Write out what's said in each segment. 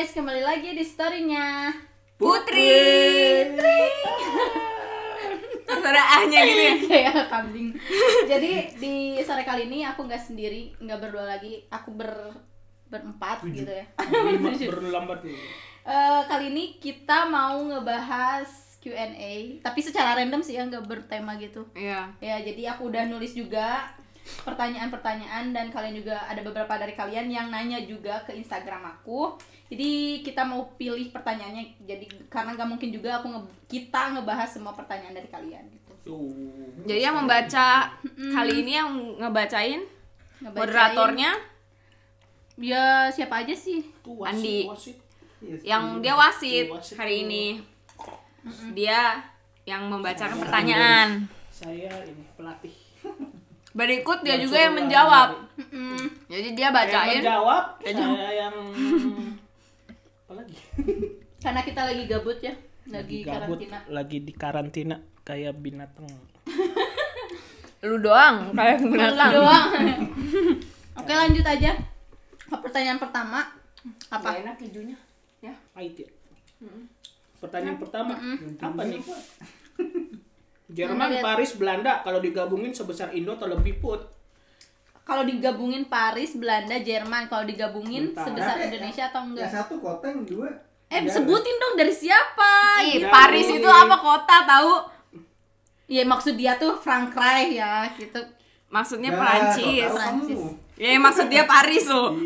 guys, kembali lagi di storynya Putri. Suara A-nya gitu ya. kayak kambing. Jadi di sore kali ini aku nggak sendiri, nggak berdua lagi, aku ber berempat gitu ya. Berlambat nih. Eh, kali ini kita mau ngebahas Q&A, tapi secara random sih ya, nggak bertema gitu. Iya. Ya, jadi aku udah nulis juga pertanyaan-pertanyaan dan kalian juga ada beberapa dari kalian yang nanya juga ke Instagram aku. Jadi kita mau pilih pertanyaannya. Jadi karena nggak mungkin juga aku nge- kita ngebahas semua pertanyaan dari kalian gitu. Tuh. Jadi yang membaca kali ini yang ngebacain Ngebacain. moderatornya Ya siapa aja sih? Tuh wasit, Andi. wasit. yang dia wasit Tuh, wasit hari ini. Dia yang membacakan pertanyaan. Saya ini pelatih. Berikut dia Yang juga yang menjawab. Mm-mm. Jadi dia bacain. menjawab, Dia saya yang apa lagi? Karena kita lagi gabut ya, lagi, gabut, karantina. lagi di karantina kayak binatang. Lu doang kayak binatang. Doang. Oke lanjut aja. Pertanyaan pertama apa? Gak enak kejunya. Ya. Pahit ya? Pertanyaan pertama, apa nih? Jerman, lihat? Paris, Belanda kalau digabungin sebesar Indo atau lebih put? Kalau digabungin Paris, Belanda, Jerman, kalau digabungin Bentar. sebesar Tapi, Indonesia atau enggak? satu kota yang dua. Eh sebutin dong dari siapa? Ih, Ya, Paris itu apa kota tahu? Iya maksud dia tuh Frankreich ya gitu. Maksudnya Nah, Perancis. kok tahu Prancis. kamu? Ya maksud dia Paris loh.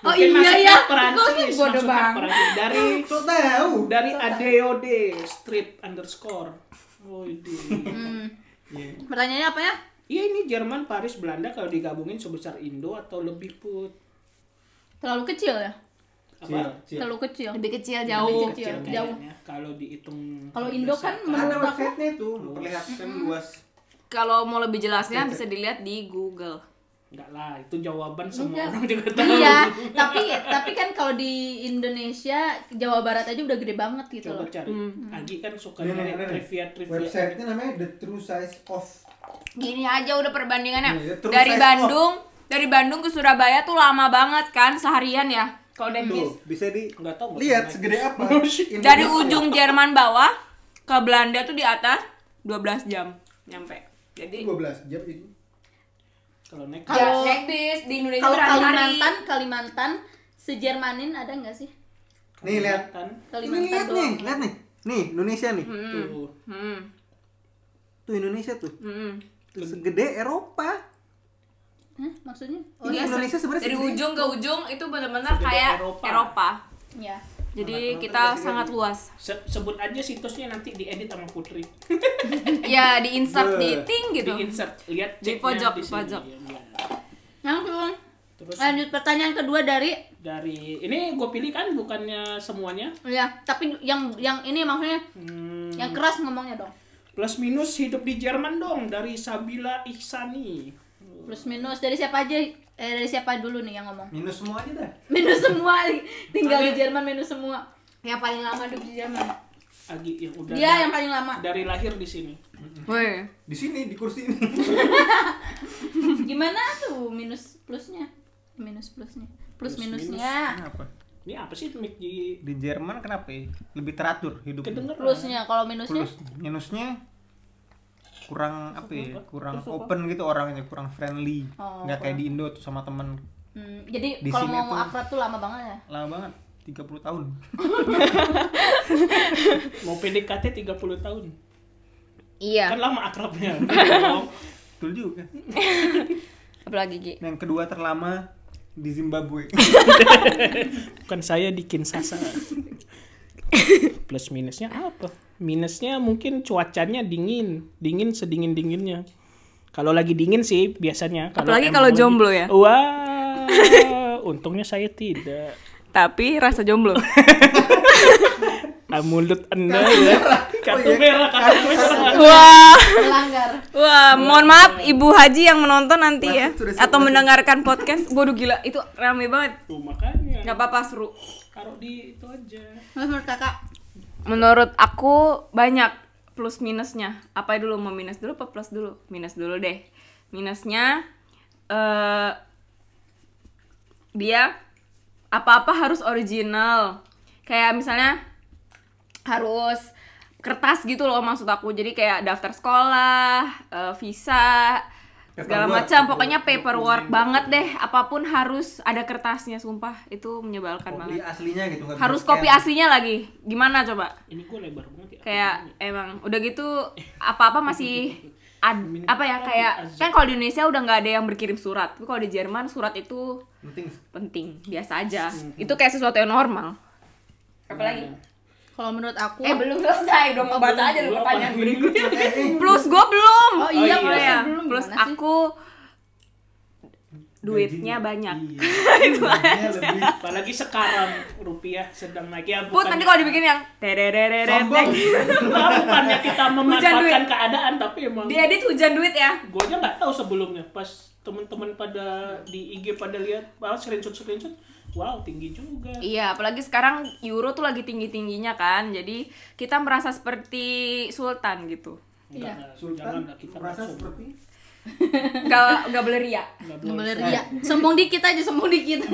Oh Mungkin iya ya, Perancis, kok bodoh maksudnya bang. Perancis. Dari tahu. dari ADOD strip underscore. Oh. Hmm. Iya. Pertanyaannya apa ya? Iya ini Jerman, Paris, Belanda kalau digabungin sebesar Indo atau lebih put? Terlalu kecil ya? Cil, Apa? cil. Terlalu kecil. Lebih kecil Lebih jauh. kecil. Kecil jauh. kayaknya. Kalau dihitung. Kalau Indo kan menurut aku website-nya itu memperlihatkan luas. Kalau mau lebih jelasnya bisa dilihat di Google. Enggak lah, itu jawaban semua Enggak. orang juga tahu. Iya, tapi tapi kan kalau di Indonesia Jawa Barat aja udah gede banget gitu Coba loh. cari. Agi kan suka Ini, nyari ini, ini. trivia trivia. Website-nya namanya The True Size of. Gini aja udah perbandingannya. Iya, terus Dari Bandung, dari Bandung ke Surabaya tuh lama banget kan seharian ya. Kalau dari bisa di Enggak tahu. nggak lihat segede apa. dari Indonesia. ujung Jerman bawah ke Belanda tuh di atas 12 jam nyampe. Jadi 12 jam itu. Kalau naik Kalau- ya, naik bis di Indonesia Kalau. Kalimantan, Kalimantan sejermanin ada nggak sih? Nih lihat. Kalimantan, Ini Kalimantan lihat nih, lihat nih. Nih, Indonesia nih. tuh. Hmm. Tuh Indonesia tuh. Hmm. Tuh segede Eropa. Hah, maksudnya? Oh Ini iya, Indonesia sebenarnya dari segede ujung ke ujung itu benar-benar kayak Eropa. Eropa. ya. Jadi Mana- kita sangat luas. Se- sebut aja situsnya nanti diedit sama Putri. Ya di insert di ting gitu. Di insert, lihat Di pojok, di sini. pojok. Iya. Langsung. Terus Lanjut pertanyaan kedua dari dari ini gue pilih kan bukannya semuanya. ya, tapi yang yang ini maksudnya Hmm, yang keras ngomongnya dong. plus minus hidup di Jerman dong dari Sabila Ihsani. Plus minus dari siapa aja? Eh dari siapa dulu nih yang ngomong? Minus semua aja dah. Minus semua tinggal di Jerman minus semua. Yang paling lama hidup di Jerman. Agi yang udah Dia yang paling lama. dari lahir di sini. Woi. Di sini di kursi ini. Gimana tuh minus plusnya? Minus plusnya. Plus, Plus minusnya. Kenapa? Ini apa sih Mik di Di Jerman kenapa ya? Lebih teratur hidup. kedengeran? Plusnya kalau minusnya Plus minusnya kurang apa ya? Kurang open gitu orangnya, kurang friendly. Oh, Nggak kayak di Indo tuh sama temen Hmm, jadi Di kalau sini mau tuh- akrab tuh lama banget ya. lama banget 30 tahun. Mau PDKT 30 tahun. Iya. Kan lama akrabnya. Betul juga. Apalagi Gi? Yang kedua terlama di Zimbabwe. Bukan saya di Kinshasa. Plus minusnya apa? Minusnya mungkin cuacanya dingin, dingin sedingin dinginnya. Kalau lagi dingin sih biasanya. Apalagi emang kalau lagi- jomblo ya? Wah, untungnya saya tidak. Tapi rasa jomblo. Ah, mulut anda ya. Kartu merah, kartu merah. Wah. Melanggar. Wah, mohon maaf Ibu Haji yang menonton nanti ya atau mendengarkan podcast. Waduh gila, itu rame banget. Tuh makanya. Gak apa-apa seru. Taruh di itu aja. Menurut kakak Menurut aku banyak plus minusnya. Apa dulu mau minus dulu apa plus dulu? Minus dulu deh. Minusnya eh dia apa-apa harus original. Kayak misalnya harus kertas gitu loh maksud aku. Jadi kayak daftar sekolah, eh, visa, segala macam. Pokoknya paperwork banget deh. Apa pun harus ada kertasnya, sumpah. Itu menyebalkan Kopi banget. aslinya gitu Harus kopi aslinya lagi. Gimana coba? Ini gue lebar banget ya. kayak emang udah gitu apa-apa masih ad- apa ya kayak kan kalau di Indonesia udah nggak ada yang berkirim surat tapi kalau di Jerman surat itu penting penting biasa aja itu kayak sesuatu yang normal apalagi Kalau menurut aku eh belum selesai. Udah mau baca aja lu pertanyaan berikutnya. Plus gue belum. Oh iya, Oh, Oh, iya. ya. Belum, plus aku duitnya banyak. Iya. Gajinya lebih. Apalagi sekarang rupiah sedang naik. Ya. put nanti kalau dibikin yang terereret sombong bukannya kita memanfaatkan keadaan tapi emang diedit hujan duit ya? Gue aja nggak tahu sebelumnya. Pas teman-teman pada di IG pada lihat ah, screenshot screenshot wow tinggi juga Iya, apalagi sekarang euro tuh lagi tinggi-tingginya kan. Jadi kita merasa seperti sultan gitu. Iya. Sultan kita merasa seperti Gak gak boleh ria. Nggak boleh boleh. ria. Sombong dikit aja, sombong dikit.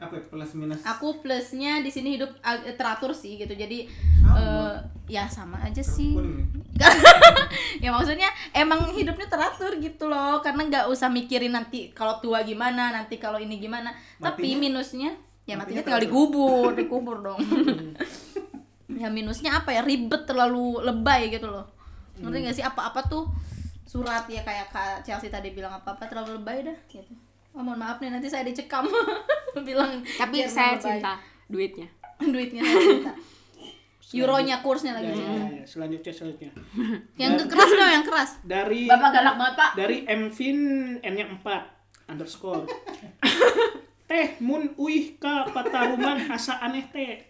Apa ya, plus minus Aku plusnya di sini hidup ag- teratur sih gitu. Jadi Sama. eh, ya sama aja sih. nih ya maksudnya emang hidupnya teratur gitu loh karena nggak usah mikirin nanti kalau tua gimana nanti kalau ini gimana tapi Matinya? minusnya ya matinya Matinya tinggal teratur. dikubur dikubur dong ya minusnya apa ya ribet terlalu lebay gitu loh ngerti nggak sih apa-apa tuh surat ya kayak Kak Chelsea tadi bilang apa-apa terlalu lebay dah gitu oh mohon maaf nih nanti saya dicekam bilang Tapi saya lebay. cinta duitnya. duitnya saya cinta euronya kursnya Ya, lagi ya, ya. selanjutnya selanjutnya yang keras dong yang keras dari Bapak galak banget, Pak. dari Mvin n nya 4 underscore teh mun uih ka pataruman hasa aneh teh.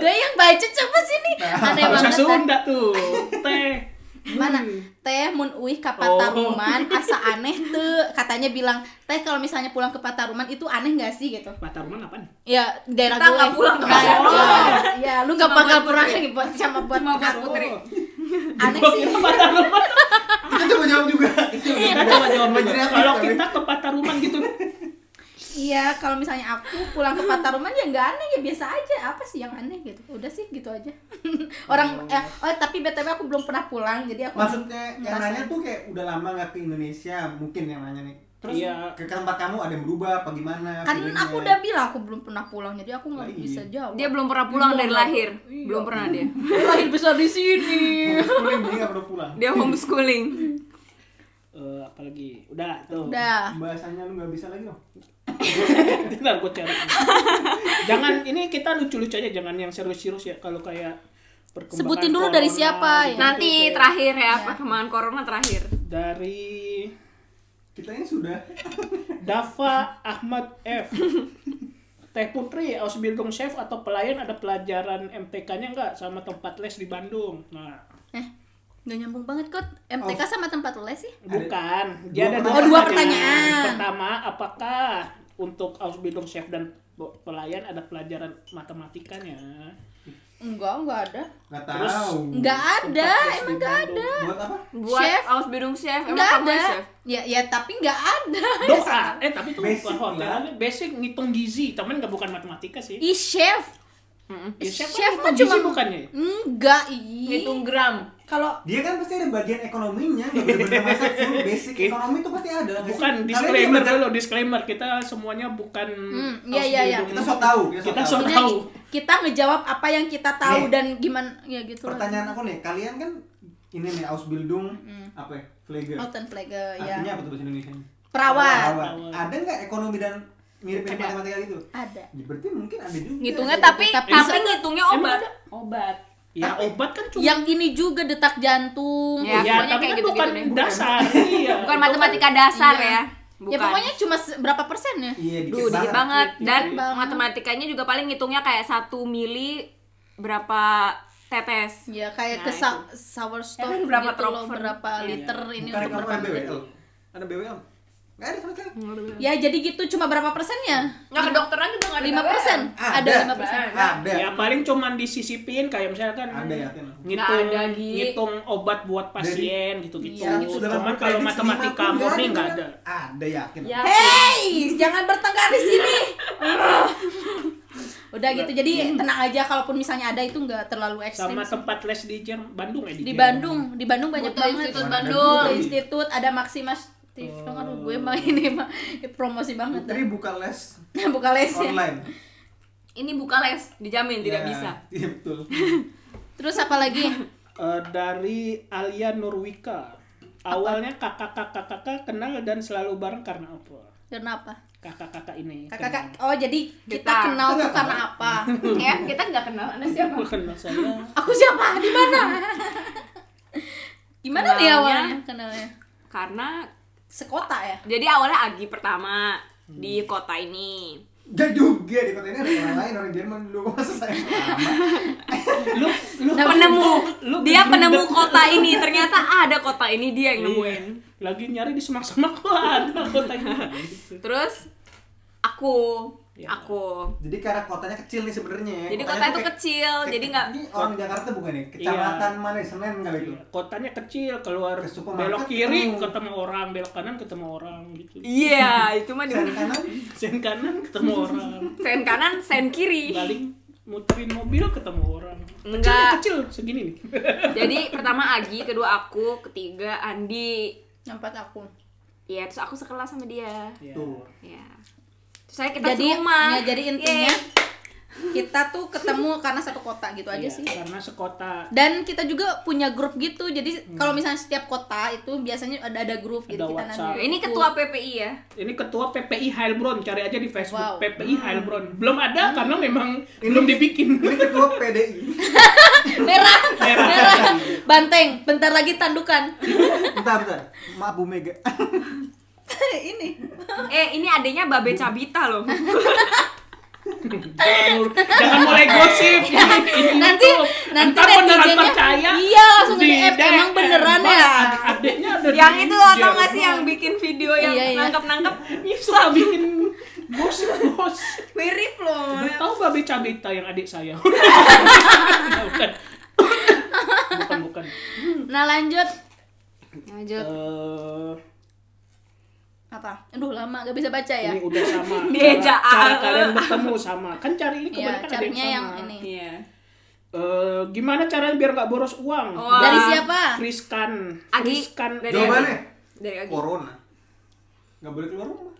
Gue yang baca coba sini. Aneh bahasa banget. Sunda tuh teh Mana? Teh mun uih ka Pataruman asa aneh tuh. Katanya bilang, "Teh kalau misalnya pulang ke Pataruman itu aneh gak sih?" gitu. pataruman apa nih Ya, daerah Kita gue. nggak pulang ke Pataruman. ya, ya, lu gak bakal pulang lagi buat sama buat Cuma. Putri. Aneh sih. pataruman kita coba jawab juga kita kita coba jawab kalau kita ke pataruman gitu Iya, kalau misalnya aku pulang ke Pataruman ya nggak aneh ya biasa aja. Apa sih yang aneh gitu? Udah sih gitu aja. Orang eh oh tapi BTW aku belum pernah pulang jadi aku maksudnya yang nanya tuh kayak udah lama nggak ke Indonesia mungkin yang nanya nih terus Iya. ke tempat kamu ada yang berubah apa gimana kan aku udah bilang aku belum pernah pulang jadi aku nggak Lah, iya. bisa jawab. Dia belum pernah pulang Iya, dari nggak- lahir. iya. Belum pernah dia. lahir besar di sini. Homeschooling, jadi nggak perlu pulang Dia homeschooling. Eh, apalagi udah tuh Udah. bahasanya lu nggak bisa lagi dong Bentar gue cari. jangan ini kita lucu-lucu aja, jangan yang serius-serius ya. Kalau kayak perkembangan Sebutin dulu dari corona siapa ya. Nanti kayak terakhir ya, Ya. perkembangan corona terakhir. dari kita ini sudah Dava Ahmad F. Teh Putri, Ausbildung Chef atau pelayan ada pelajaran MTK-nya nggak sama tempat les di Bandung? Nah, Eh, nggak nyambung banget kok. MTK sama tempat les sih. bukan. Dia ada Dua Oh, dua pertanyaan. pertanyaan. Pertama, apakah untuk Ausbildung Chef dan pelayan ada pelajaran matematikanya? Enggak, enggak ada. nggak Terus tahu Enggak ada, emang enggak ada. buat apa Buat Chef? Ausbildung Chef, emang Enggak ada. chef? Ya, ya tapi enggak ada. Doa, eh tapi itu Basic bukan hotel, basic ngitung gizi, temen nggak bukan matematika sih. Ih, chef. Ya, chef, Chef kan ngitung gizi cuma- bukannya. Enggak, ih. Ngitung gram. Kalau dia kan pasti ada bagian ekonominya nggak bener-bener masak full basic ekonomi itu pasti ada sih? Bukan Kalian disclaimer juga dulu, disclaimer kita semuanya bukan Hmm, iya, iya, iya. kita sok tahu kita sok Kita tahu tahu. kita ngejawab apa yang kita tahu Nih. dan gimana ya gitu lah. pertanyaan aku nih kalian kan ini nih Ausbildung apa ya Altenpflege artinya ya. apa tuh bahasa Indonesia Perawat. Perawat. ada nggak ekonomi dan mirip-mirip matematika gitu Ada. Ya, berarti mungkin ada juga Ngitungnya tapi. Tapi tapi ngitungnya Emang obat. ada? Obat. Ya obat kan cuma Yang ini juga detak jantung. Ya, ya, pokoknya tapi kayak kan gitu-gitu bukan deh. dasar. iya. Bukan matematika dasar Iya. ya. Ya Bukan. pokoknya cuma berapa persen ya? iya dikit, Duh, dikit banget. Dikit Dan banget. matematikanya juga paling ngitungnya kayak satu mili berapa tetes. Ya kayak Nah, ke sa- sour Ya stove kan berapa gitu loh, berapa Iya. liter ini bukan untuk berapa ada BWL ada BWL nggak ada sama sekali Ya jadi gitu cuma berapa persennya? Nggak kedokteran juga nggak ada Lima persen. Ada. Ada lima persen. ada Ya paling cuman disisipin kayak misalkan ada yakin aku. ngitung ada, Gi. ngitung obat buat pasien gitu-gitu. Iya, Seratus Cuman kalau matematika murni nggak kan? ada. ada yakin Ya. Hey, jangan bertengkar di sini. Udah gitu. Jadi tenang aja kalaupun misalnya ada itu nggak terlalu ekstrim. Sama sih. tempat les di Jerman, Bandung ya di Jerman. Bandung, di Bandung banyak Butuh banget. Institut Bandung. ada Institut ada Maximas TV. Aduh, gue mah ini mah promosi banget. Putri buka les dah. Buka les ya. online Ini buka les, dijamin tidak Ya, bisa. iya betul Terus apa lagi? Eh, dari Alia Nurwika. Awalnya kakak-kakak-kakak kenal dan selalu bareng karena apa? Kenapa? Kakak-kakak ini. Kakak, oh jadi kita, Kita. kenal tuh karena apa? ya, kita nggak kenal Anda siapa. kenal. kenal saya. Aku siapa? Di mana? Gimana nih Kenalnya- awalnya kenalnya? Karena Sekota ya? jadi awalnya Agi pertama di kota ini. Gak juga di kota ini ada orang lain orang Jerman dulu masa saya pertama Lu lu penemu lu dia kegendut. penemu kota ini ternyata ada kota ini dia yang nemuin Iya. Lagi nyari di semak-semak kok ada kotanya. Gitu. terus aku Ya. aku jadi karena kotanya kecil nih sebenarnya ya. jadi Kotanya kota itu kecil kayak- jadi nggak ini orang Jakarta bukan ya kecamatan mana ya? Senen kali itu Iya, Kotanya kecil, keluar Ke belok kiri ketemu. ketemu orang, belok kanan ketemu orang gitu. iya itu mah di sen kanan Sen kanan ketemu orang, sen kanan sen kiri balik muterin mobil ketemu orang. Kecil, Enggak. kecil segini nih. jadi pertama Agi kedua aku ketiga Andi Nampak aku. Iya, terus aku sekelas sama dia. Iya. tuh Ya. Terus saya kita jadi, serumah. ya, jadi intinya Yeay. kita tuh ketemu karena satu kota gitu aja Iya, sih. Karena sekota Dan kita juga punya grup gitu. Jadi kalau misalnya setiap kota itu biasanya ada ada grup gitu Ada kita nanti. Ini ketua PPI ya. ini ketua PPI Heilbronn, cari aja di Facebook Wow. PPI Heilbronn. Belum ada karena memang belum dibikin. ini ketua PDI merah, Merah. merah, banteng. Bentar lagi tandukan. bentar bentar maaf Bu Mega ini. Eh, ini adanya Babe Cabita loh. jangan, jangan mulai gosip. Ini, ini Nanti tuh. nanti Ntar beneran percaya. Iya, langsung di DM. Emang beneran ya? ad- Adeknya ada yang itu lo tau Jerman. gak sih yang bikin video yang Iya, iya. nangkep-nangkep Ini suka bikin gosip bos. mirip loh. Udah tahu babe Cabita yang adik saya. bukan. bukan bukan. Nah, lanjut Lanjut. Eh, apa? Aduh, lama gak bisa baca ya. ini udah sama. Cara, cara kalian bertemu sama. Kan cari ini Iya, kebanyakan ada carinya yang sama. ini. Iya. Eh, gimana caranya biar nggak boros uang? Wah. Dari siapa? Friskan. Agi, Friskan. dari jawabannya Dari Agi. corona nggak boleh keluar rumah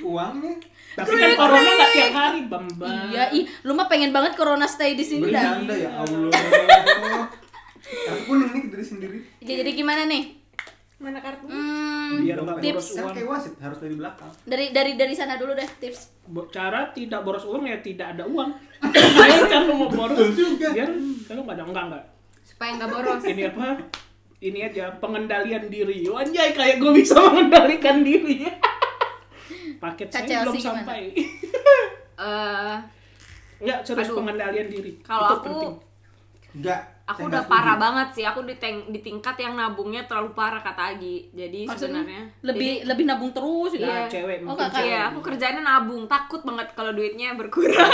uangnya Tapi kan corona nggak tiap hari, Bambang. Iya, ih, lu mah pengen banget corona stay di sini dah. bercanda ya Allah kartu kuning nih dari sendiri Jadi, jadi gimana nih? Mana kartu? Hmm, Biar nggak tips boros uang. kayak wasit harus dari belakang dari dari dari sana dulu deh tips. Cara tidak boros uang ya tidak ada uang. Biar kalau mau boros Betul juga. Biar kalau nggak ada enggak enggak. Supaya nggak boros. Ini apa? Ini aja pengendalian diri. Anjay kayak gue bisa mengendalikan diri. Paket Kak saya belum sampai. Eh, Enggak, serius pengendalian diri. Kalau Itu aku- penting. enggak aku saya udah parah setuju. banget sih. Aku di, teng- di tingkat yang nabungnya terlalu parah kata Agi. Jadi Maksudnya sebenarnya lebih lebih nabung terus gitu. Nah, Iya. cewek Oh, kakak. cewek. Iya, aku kerjanya nabung. Takut banget kalau duitnya berkurang.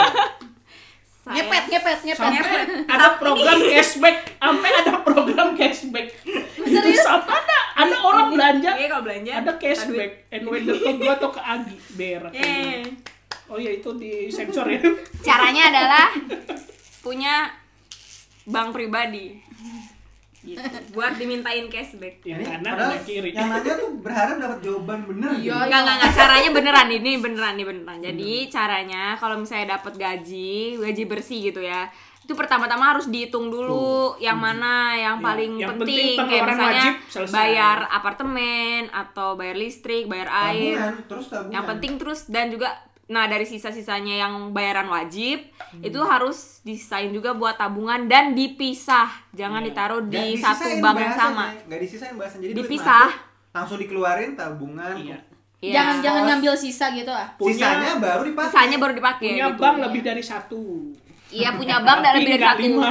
Saya- Ngepet, ngepet, ngepet. sampai ada program cashback sampai ada program cashback itu sampai ada ada orang belanja Iya, kalau belanja. ada cashback and whether ke gua atau ke Agi berak Yeay. oh ya itu di sensor ya Caranya adalah punya bank pribadi. Gitu. Buat dimintain cashback. yang Ini yang kiri yang nanya tuh berharap dapat jawaban bener Iya, gitu. Enggak, enggak, enggak. Caranya beneran ini beneran nih beneran. Jadi caranya kalau misalnya dapat gaji, gaji bersih gitu ya. Itu pertama-tama harus dihitung dulu yang mana yang Iya, paling yang penting, penting kayak misalnya wajib selesai. bayar apartemen atau bayar listrik, bayar air. tabungan terus tabungan Yang penting terus dan juga nah dari sisa-sisanya yang bayaran wajib Hmm. itu harus disain juga buat tabungan dan dipisah. Jangan Iya. ditaruh di disisain satu bank yang sama. nggak disisain bahasan jadi Dipisah. masuk, langsung dikeluarin tabungan Iya. Iya. Jangan jangan ngambil sisa gitu ah. punya sisanya baru dipakai Sisanya baru dipakai. punya gitu. bank lebih dari satu Iya punya bank dan Tapi lebih dari satu. lima.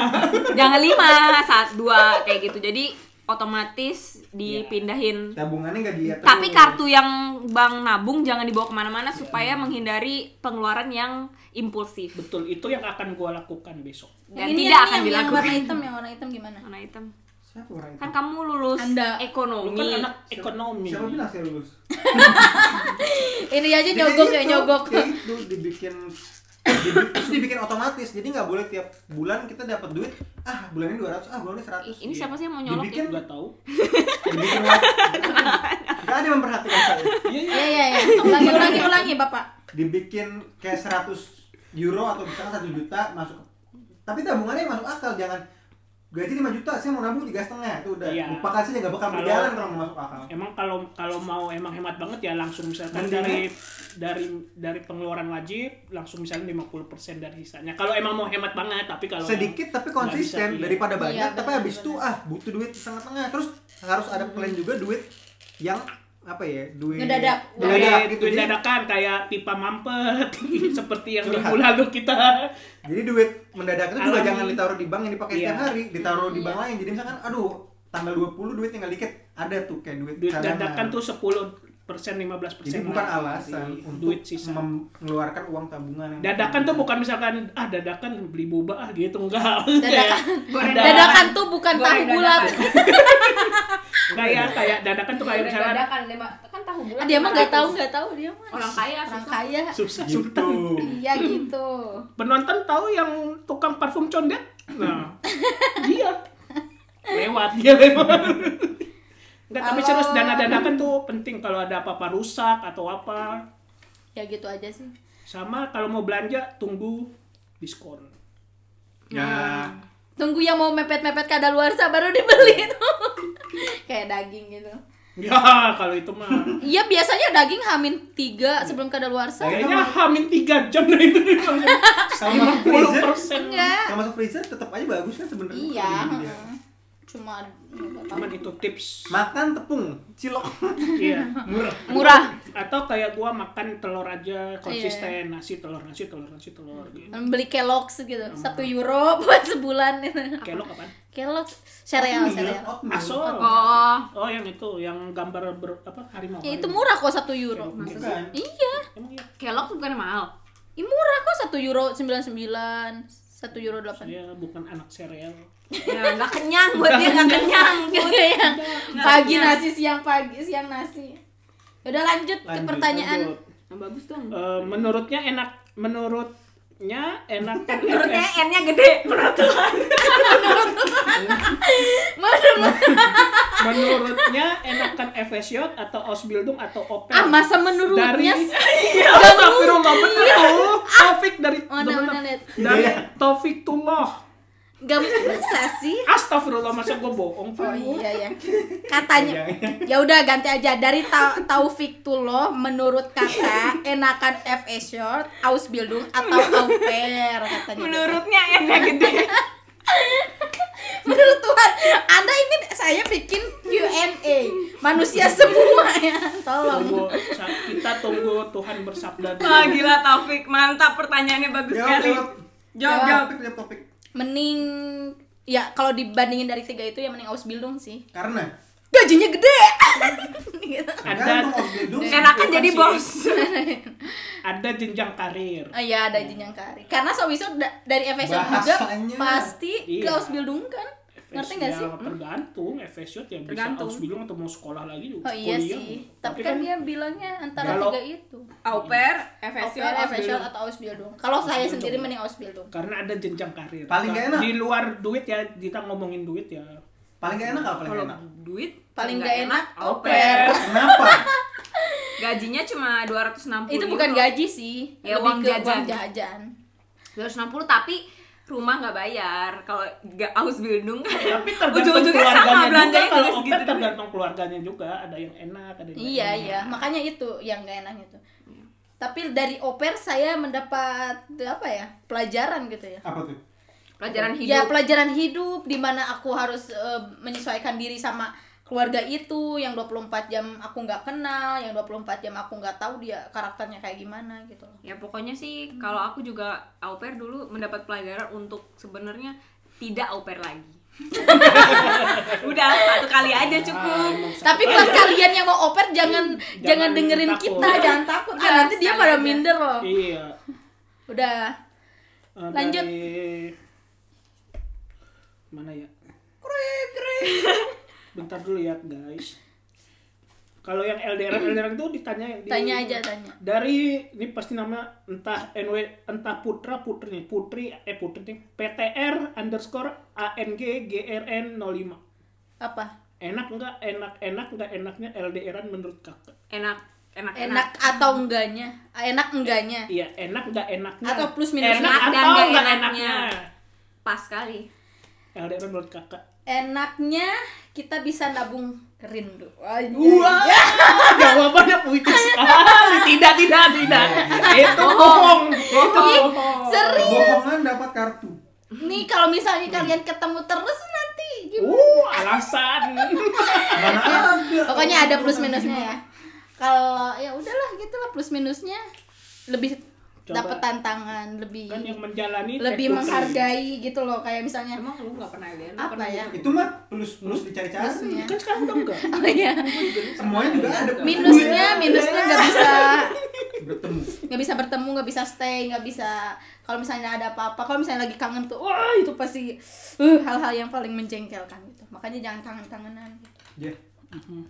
Jangan lima, saat dua kayak gitu. Jadi otomatis dipindahin. tabungannya nggak diatur Tapi kartu yang bank nabung jangan dibawa ke mana-mana supaya menghindari pengeluaran yang impulsif betul itu yang akan gua lakukan besok dan Yang ini tidak yang, akan yang, yang dilakukan. warna hitam, yang warna hitam gimana? Warna hitam. Siapa orang itu? Kan kamu lulus Anda. Lu ekonomi. kan anak ekonomi. Siapa bilang saya lulus? Ini aja nyogok ya nyogok. Kayak itu dibikin, terus dibikin otomatis. Jadi nggak boleh tiap bulan kita dapat duit. Ah, bulan ini 200, ah bulan ini 100. Ih, Ini siapa sih yang mau nyolok? Dibikin Enggak tahu. dibikin wajib. Gak ada yang memperhatikan saya. Iya, iya. Iya iya iya. Ulangi ulangi ulangi Bapak. Dibikin kayak 100 euro atau misalnya 1 juta masuk. Tapi tabungannya masuk akal, jangan gaji 5 juta, saya mau nabung tiga setengah itu udah Iya. lupakan saja nggak bakal Kalau- berjalan kalau mau masuk akal. Emang kalau kalau mau emang hemat banget ya langsung misalkan Mendingan- dari dari dari pengeluaran wajib langsung misalnya 50% dari sisanya. Kalau emang mau hemat banget, tapi kalau sedikit tapi konsisten bisa, iya. daripada banyak Iya, tapi habis itu ah butuh duit setengah-tengah terus harus ada plan juga duit yang apa ya duit Ngedadak. ngedadak duit, gitu duit dadakan kayak pipa mampet seperti yang Curhat. minggu lalu kita jadi duit mendadak itu juga Alami. jangan ditaruh di bank yang dipakai Iya. setiap hari ditaruh di Iya. bank lain jadi misalkan aduh tanggal 20 duit tinggal dikit ada tuh kayak duit, duit cadangan. dadakan tuh 10 persen 15 persen jadi bukan alasan untuk duit sisa mengeluarkan uang tabungan yang dadakan tuh bukan misalkan ah dadakan beli boba ah gitu enggak Dadakan. Goreng Ada- Dadakan tuh bukan tahu bulat. kayak kayak dadakan tuh kayak misalkan Dadakan lima kan tahu bulan. Ah, dia mah nggak 500. tahu nggak tahu dia mah. Orang kaya Orang kaya. susah gitu sultan Iya gitu. penonton tahu yang tukang parfum condet nah dia lewat dia lewat Enggak, tapi serius dana dadakan tuh penting kalau ada apa-apa rusak atau apa Ya gitu aja sih. sama kalau mau belanja tunggu diskon ya Tunggu yang mau mepet-mepet kadaluarsa baru dibeli itu. Kayak daging gitu. ya kalau itu mah Iya biasanya daging hamin tiga sebelum kadaluarsa. kayaknya hamin tiga jam lah itu 50 freezer persen Enggak. masuk freezer tetap aja bagus kan sebenarnya Iya. Iya. Cuma cuman itu tips makan tepung cilok iya murah murah. atau kayak gua makan telur aja konsisten nasi telur nasi telur nasi telur gitu Beli Kellogg's gitu. Satu euro buat sebulan itu. kelok Kellogg's sereal Oatmeal, sereal. Asol. Oh, Oh, yang itu, yang gambar ber, apa harimau. Ya itu murah kok satu euro. Masa bukan Iya. Iya. kelok bukan mahal. Ih, murah kok satu euro sembilan sembilan satu euro delapan. Saya bukan anak sereal. Ya nggak kenyang buat dia nggak kenyang. Iya. Pagi kenyang. nasi, siang pagi, siang nasi. Udah lanjut, ke Lanjut, pertanyaan. Lanjut. Yang bagus dong. Eh, menurutnya enak, menurutnya enak Menurutnya N-nya gede. Menurut Tuhan. menurutnya enakan FSJ atau Ausbildung atau Opel? Ah, masa dari menurutnya Iya, bener tuh. Taufik dari mana, lihat. dari Iya. Taufik Tullah. Gak bisa sih? Astagfirullah masa gue bohong. Oh iya ya. Katanya ya udah ganti aja dari Ta Taufik Tuloh menurut kakak enakan FS short, Ausbildung atau au pair katanya. gitu. Menurutnya N-nya gede. Menurut Tuhan, Anda ini saya bikin Q&A. Manusia semua ya. Tolong. Tunggu, kita tunggu Tuhan bersabda. Wah gila Taufik, mantap pertanyaannya bagus sekali. jawab. Jawab, Jawab. jawab. Mending ya kalau dibandingin dari tiga itu ya mending Ausbildung sih. karena Gajinya gede. Gitu. Ada Enakan jadi bos. ada jenjang karir. Oh iya ada jenjang karir. Karena Sowiso da- dari FS short juga pasti ke Iya. Ausbildung kan. Ngerti nggak Ya, sih? tergantung FSJ ya bisa Tergantung. Ausbildung atau mau sekolah lagi juga Oh iya kuliah. sih. Tapi kan dia bilangnya antara Kalau- tiga itu. Au pair, pair, FS Ausbildung. atau Ausbildung. Kalau saya sendiri mending Ausbildung. karena ada jenjang karir. Paling nggak enak. Di luar duit ya kita ngomongin duit ya. paling gak enak apa paling Kalau gak enak duit Paling nggak enak, au pair. kenapa Gajinya cuma 260 Itu bukan euro. gaji sih. Ya, uang jajan. uang jajan. 260 tapi rumah nggak bayar. Kalau nggak Ausbildung kan Tapi tergantung ujung-ujungnya sama keluarganya juga. belanjanya Kalau opet segitu. tergantung keluarganya juga. Ada yang enak, ada yang nggak Iya enak. iya, makanya itu yang gak enaknya tuh. Tapi dari oper saya mendapat apa ya pelajaran gitu ya. apa tuh Pelajaran hidup. Ya pelajaran hidup di mana aku harus eh, menyesuaikan diri sama keluarga itu yang 24 jam aku nggak kenal, yang 24 jam aku nggak tahu dia karakternya kayak gimana gitu. Ya pokoknya sih kalau aku juga au pair dulu mendapat pelajaran untuk sebenarnya tidak au pair lagi. Udah satu kali aja Ah, cukup. sa- Tapi buat kalian yang mau oper jangan jangan, Jangan dengerin takut. kita, jangan takut. Ah, Udah, nanti dia pada aja. minder loh. Iya. Udah. Eh, Lanjut. dari- Mana ya? Bentar dulu ya guys. Kalau yang LDR LDR itu ditanya di- Tanya aja tanya. dari ini pasti nama entah NW entah Putra Putri nih Putri eh Putri nih PTR underscore ANG GRN 05 Apa? enak nggak enak enak nggak enaknya LDRan menurut kakak Enak, enak, Enak atau enggaknya? Enak enggaknya? iya enak nggak enaknya Atau plus minus enak enak dan atau nggak nggak enaknya. enaknya Pas sekali. LDRan menurut kakak Enaknya kita bisa nabung rindu. Anjay. Wah, jawabannya puitis sekali. Tidak, tidak, tidak. Itu bohong. Itu bohong. Serius. Bohongan dapat kartu. Nih kalau misalnya kalian ketemu terus nanti gimana? Uh, alasan. Pokoknya ada plus minusnya ya. Kalau ya udahlah gitulah plus minusnya lebih. Dapat tantangan, lebih Kan yang menjalani lebih Putri. menghargai gitu loh kayak misalnya Emang lu gak pernah LDR? apa ya? Itu mah plus plus dicari-cari. Plusnya. Kan sekarang udah enggak. Oh iya. Semuanya juga ada. Minusnya, minusnya nggak bisa bertemu. nggak bisa bertemu, nggak bisa stay, nggak bisa kalau misalnya ada apa-apa, kalau misalnya lagi kangen tuh, wah itu pasti uh, hal-hal yang paling menjengkelkan gitu. Makanya jangan kangen-kangenan. Gitu. Ya.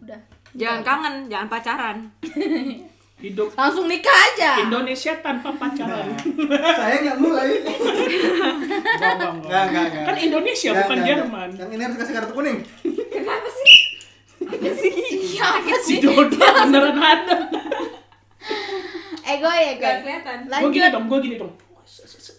Udah. Jangan kangen, jangan pacaran. Hidup Langsung nikah aja. Indonesia tanpa pacaran. Saya nggak mulai. Enggak, enggak, enggak. Nggak, nggak, nggak. Kan Indonesia Nggak, bukan nggak, Jerman. Yang ini harus kasih kartu kuning. Kenapa sih? Apa sih? Iya, apa Si sih? Dodo beneran ada. Ego ya, Gak gue. kelihatan. Gue gini dong, gue gini dong.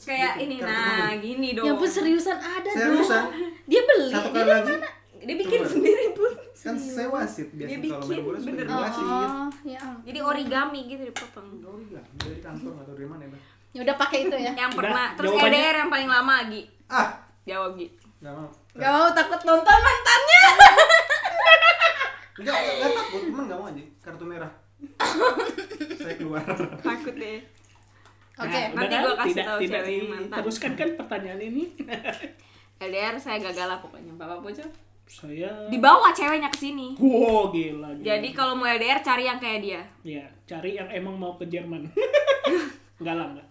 Kayak ini, Kartu nah kuning. gini dong. Ya ampun seriusan ada Seriusan. dong. Dia beli. Satu kali lagi. mana? Dia bikin Coba. sendiri pun. Kan saya wasit biasa Dia kalau main bikin, bola suka wasit. Oh, ya. Jadi origami gitu dipotong. Iya, dari kantor atau dari mana ya? Ya udah pakai itu ya. Yang Udah, pernah, terus jawabannya- LDR yang paling lama Gi. Ah, Jawab Gi. nggak mau. Gak mau takut nonton mantannya. Enggak, enggak, takut, cuman nggak mau aja. Kartu merah. saya keluar. Takut deh. Oke. Nah, nanti gua kasih tidak, tahu tidak cewek mantan. Teruskan kan pertanyaan ini. LDR saya gagal lah pokoknya Bapak Bocor. Saya Dibawa ceweknya ke sini. Wow, gila, gila. Jadi kalau mau LDR cari yang kayak dia. ya, cari yang emang mau ke Jerman. enggak lah, enggak.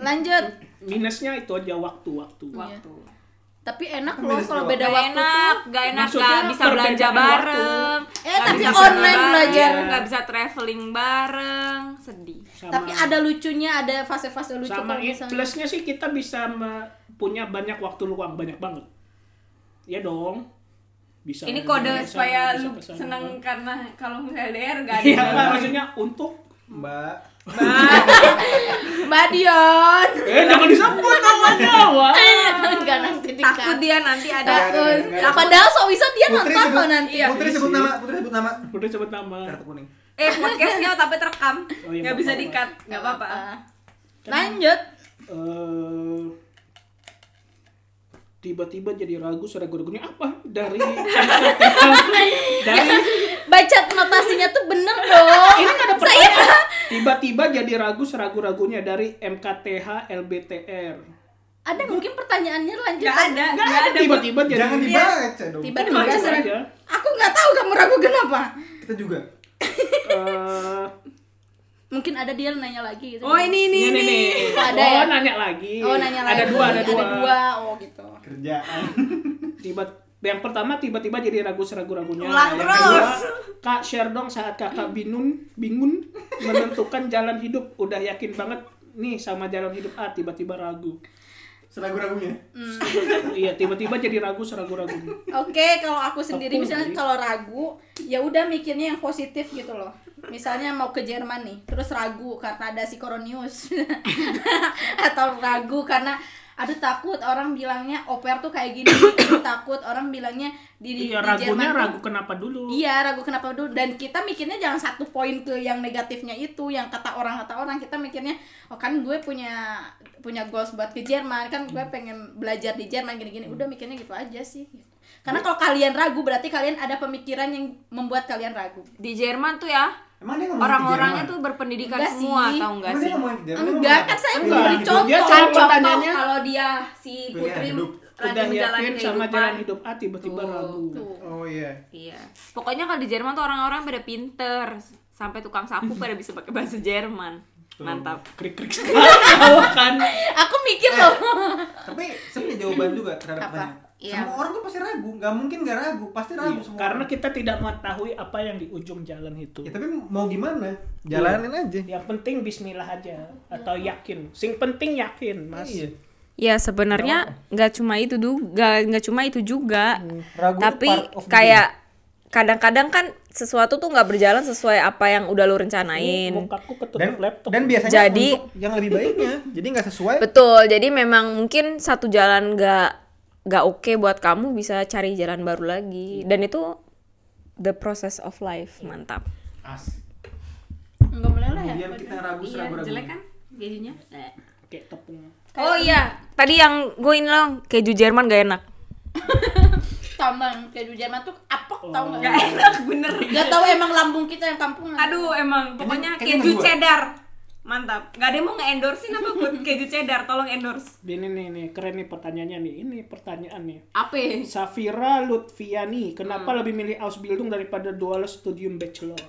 Lanjut. Minusnya itu aja waktu-waktu. Waktu. Tapi enak loh kalau beda Gak waktu enak, tuh. gak enak, Maksudnya gak bisa belanja waktu. bareng. Eh, tapi online belajar. Gak bisa traveling bareng, sedih. Sama, Tapi ada lucunya, ada fase-fase lucu sama plusnya sih kita bisa punya banyak waktu luang, banyak banget. Ya dong. Bisa. Ini kode supaya bisa lu seneng karena kalau LDR gak ada Iya, Mbak, maksudnya untuk Mbak, Mbak Dion. eh jangan disebut namanya, wah. Enggak nanti takut dikat. dia nanti ada Takut. Takut. Padahal so bisa dia Putri nonton sebut, kok nanti. Iya. Putri sebut nama, Putri sebut nama. Udah sebut nama. Kartu kuning. eh podcastnya tapi terekam Oh, iya, nggak nggak bisa apa-apa. dikat nggak apa-apa Lanjut. Eh, tiba-tiba jadi ragu seragu-ragunya apa dari dari Baca notasinya tuh bener dong. ini ada pertanyaan tiba-tiba jadi ragu seragu-ragunya dari MKTH LBTR Ada mungkin pertanyaannya lanjut. nggak ada nggak ada tiba-tiba jadi Jangan dibaca dong. Tiba-tiba. Aku nggak tahu kamu ragu kenapa. Kita juga. Eh, Mungkin ada dia nanya lagi gitu. oh ini ini ini ini nih Ada oh ya? nanya lagi Oh nanya lagi. ada dua ada dua, Ada dua. Oh gitu. Kerjaan. tiba yang pertama tiba-tiba jadi ragu seragu-ragunya Ulang yang terus. kedua kak share dong saat kakak bingung bingung menentukan jalan hidup udah yakin banget nih sama jalan hidup A tiba-tiba ragu Seragu-ragunya. iya tiba-tiba jadi ragu seragu-ragunya Oke, kalau aku sendiri Aku misalnya kalau ragu, ya udah mikirnya yang positif gitu loh. Misalnya mau ke Jerman nih, terus ragu karena ada si Koronius. Atau ragu karena aduh takut orang bilangnya oper tuh kayak gini, aduh takut orang bilangnya di, iya di ragunya Jerman tuh- ragu kenapa dulu Iya, ragu kenapa dulu dan kita mikirnya jangan satu poin ke yang negatifnya itu, yang kata orang kata orang kita mikirnya oh kan gue punya punya goals buat ke Jerman, kan gue pengen belajar di Jerman gini-gini. Udah mikirnya gitu aja sih. Karena kalau kalian ragu berarti kalian ada pemikiran yang membuat kalian ragu. di Jerman tuh ya Emang dia orang-orangnya tuh berpendidikan Enggak semua sih. tau enggak Emang sih dia Enggak, kan saya Enggak, memberi gitu. contoh. Dia kan Contoh contoh pertanyaannya. kalau dia si Putri udah menjalani yakin sama jalan hidup A tiba-tiba ragu. Oh iya. Iya. Pokoknya kalau di Jerman tuh orang-orang pada pinter. Sampai tukang sapu pada bisa pakai bahasa Jerman. Mantap. krik krik kan Aku mikir loh. Tapi saya punya jawaban juga terhadap pertanyaan. Iya. Semua orang tuh pasti ragu, nggak mungkin nggak ragu, pasti ragu Iya, semua. karena orang. kita tidak mengetahui apa yang di ujung jalan itu. ya tapi mau gimana? Jalanin aja. Yang penting Bismillah aja atau yakin. Sing penting yakin, Mas. Iya. Ya sebenarnya nggak cuma itu juga, nggak cuma itu juga. Ragu Tapi kayak kadang-kadang kan sesuatu tuh nggak berjalan sesuai apa yang udah lu rencanain. Mukaku ketutup dan laptop. dan biasanya Jadi- untuk yang lebih baiknya jadi nggak sesuai Betul. Jadi memang mungkin satu jalan nggak nggak oke buat kamu bisa cari jalan baru lagi. Dan itu the process of life mantap. Asik. Enggak meleleh ya? kemudian kita ragu ragu ragu kan kejunya? kayak tepung. Oh iya, tadi yang gue ini loh keju Jerman gak enak. Tambang keju Jerman tuh apek tau nggak? Gak enak bener. Gak tahu emang lambung kita yang kampungan. Aduh emang pokoknya keju cheddar. Mantap. Gak ada yang mau nge-endorsein apa buat keju cheddar? Tolong endorse. Ini nih nih keren nih pertanyaannya nih. Ini pertanyaan nih. Apa? Safira Lutfiani, kenapa Hmm. lebih milih Ausbildung daripada Dual Studium Bachelor?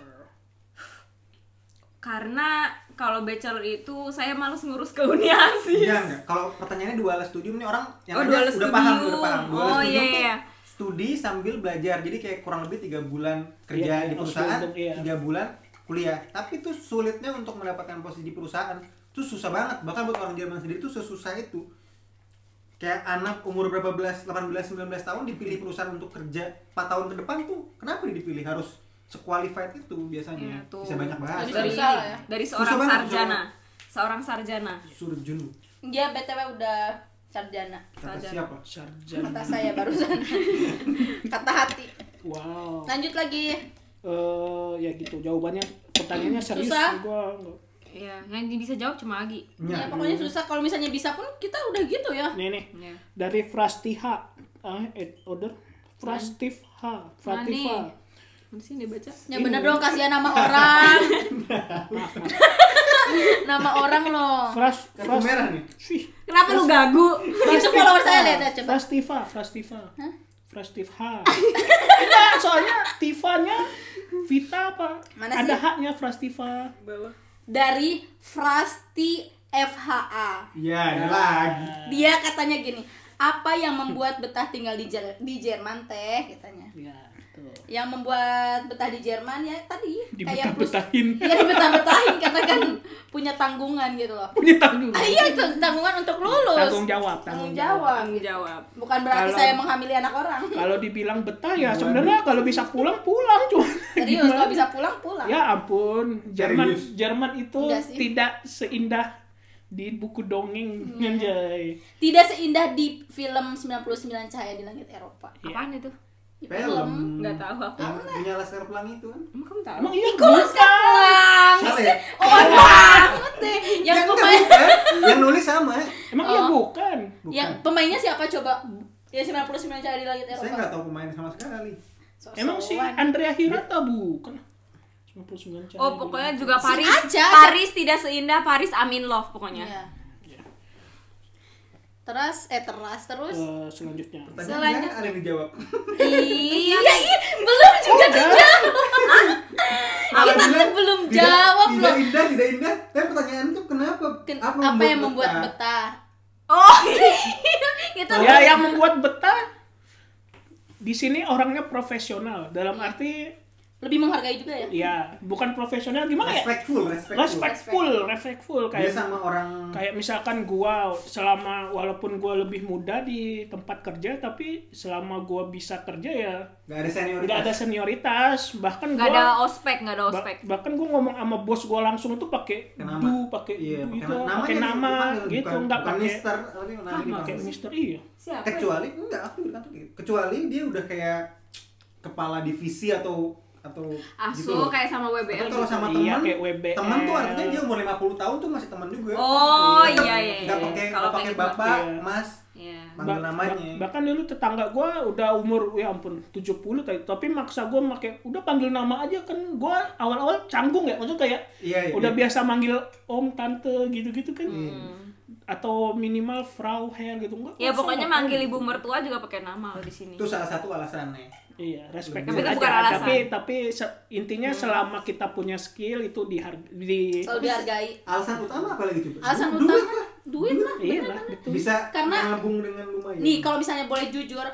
Karena kalau bachelor itu saya males ngurus keuniasis. Iya enggak? Kalau pertanyaannya dual studium nih orang yang Oh, dual udah studium. paham, udah paham. Dual Oh, studium iya, tuh iya. studi sambil belajar. Jadi kayak kurang lebih tiga bulan kerja Iya, di perusahaan, iya. tiga bulan kuliah. Tapi itu sulitnya untuk mendapatkan posisi di perusahaan. Itu susah banget. Bahkan buat orang Jerman sendiri itu sesusah itu. Kayak anak umur berapa belas, 18, 19 tahun dipilih perusahaan untuk kerja 4 tahun ke depan tuh kenapa dia dipilih harus sequalified itu biasanya Iya, tuh. bisa banyak bahasa Jadi Dari Susah ya. dari Susah seorang banget, sarjana. Seorang sarjana. surjun Dia BTW udah sarjana. kata Sarjana. siapa Sarjana. Kata saya barusan. Kata hati. Wow. Lanjut lagi. Eh ya gitu jawabannya pertanyaannya serius Susah. gua enggak. Iya, yang bisa jawab cuma Agi. Ya, pokoknya susah. Kalau misalnya bisa pun kita udah gitu ya. Nih nih. Iya. Dari Frastiha. Ah, eh, order Frastifha. Frastifa. Mana sih dibaca? Ya bener dong kasihan nama orang. nama orang loh. Fras kartu Fras merah nih Kenapa lu gagu? Itu follower saya lihat ya coba. Frastiva, Frastiva. Enggak, soalnya apa? Mana Ada sih? haknya Frastiva. Dari Frasti FHA. Iya, ada lagi. Dia katanya gini, apa yang membuat betah tinggal di Jer- di Jerman teh katanya. Ya. Yang membuat betah di Jerman ya tadi kayak plus- Dibetah-betahin. Iya dibetah-betahin karena kan punya tanggungan gitu loh. Punya tanggung. Ah, iya itu tanggungan untuk lulus. Tanggung jawab, Tanggung tanggung jawab. Tanggung jawab. Bukan berarti Kalau- saya menghamili anak orang. Kalau dibilang betah ya sebenarnya kalau bisa pulang pulang cuma Serius kalau bisa pulang pulang. Ya ampun, Jerman Serius? Jerman itu tidak seindah di buku dongeng anjay. Tidak seindah di film 99 Cahaya di Langit Eropa. Apaan itu? Film. Nggak tahu aku. Yang punya Laskar Pelangi itu kan. Emang kamu tahu? Emang iya Nicholas bukan. Kaplang. Salah ya? Oh banget deh. Yang pemain bukan. Yang nulis sama. Emang iya bukan. Bukan. yang pemainnya siapa coba? Ya 99 Cahaya di Langit Eropa. Saya nggak tahu pemainnya sama sekali. Emang si Andrea Hirata bukan? 99 cahaya Oh, pokoknya juga Paris. Paris tidak seindah Paris Amin Love pokoknya. Iya. Teras eh teras terus. Eh, selanjutnya. Selanjutnya. ada yang dijawab. iya, iya, belum juga dijawab. Kita tuh belum Tidak- jawab tidak loh. indah, tidak indah. Tapi pertanyaan itu kenapa? Ken- apa, yang membuat betah? Oh, Kita Ya yang membuat betah di sini orangnya profesional dalam arti lebih menghargai juga ya. ya bukan profesional gimana ya? Respectful, respectful. Respectful, respectful Dia kayak sama orang kayak misalkan gua selama walaupun gua lebih muda di tempat kerja tapi selama gua bisa kerja ya nggak ada senioritas. nggak ada senioritas bahkan nggak gua ada ospek, nggak ada ospek. bahkan gua ngomong sama bos gua langsung tuh pakai du pakai Iya, du pakai gitu nama. pakai nama gitu bukan- nggak pakai Mister, tapi namanya pakai. Mister iya Siapa? Kecuali enggak, aku di kantor gitu. Kecuali dia udah kayak kepala divisi atau atau Asu gitu kayak sama WBL kalau gitu. sama Iya, teman, kayak WBL. teman tuh artinya dia umur 50 tahun tuh masih teman juga. Oh, Tetep iya, iya, Nggak iya. pakai Kalau nggak pakai gitu, bapak, iya. mas, Iya. panggil Ba- namanya. ba- bahkan dulu tetangga gua udah umur ya ampun 70 tapi, tapi maksa gua pakai udah panggil nama aja kan gua awal-awal canggung ya maksudnya kayak Iya, iya. udah biasa manggil om tante gitu-gitu kan Hmm. atau minimal frau Herr gitu enggak Ya pokoknya manggil ibu mertua juga pakai nama di sini. itu salah satu alasannya. Iya, respect Tapi aja. bukan alasan. Tapi tapi se- intinya selama kita punya skill itu dihar- di selalu dihargai. Alasan utama apa lagi coba alasan Du- duit utama lah. duit lah iya lah bisa Karena- nabung dengan lumayan. nih kalau misalnya boleh jujur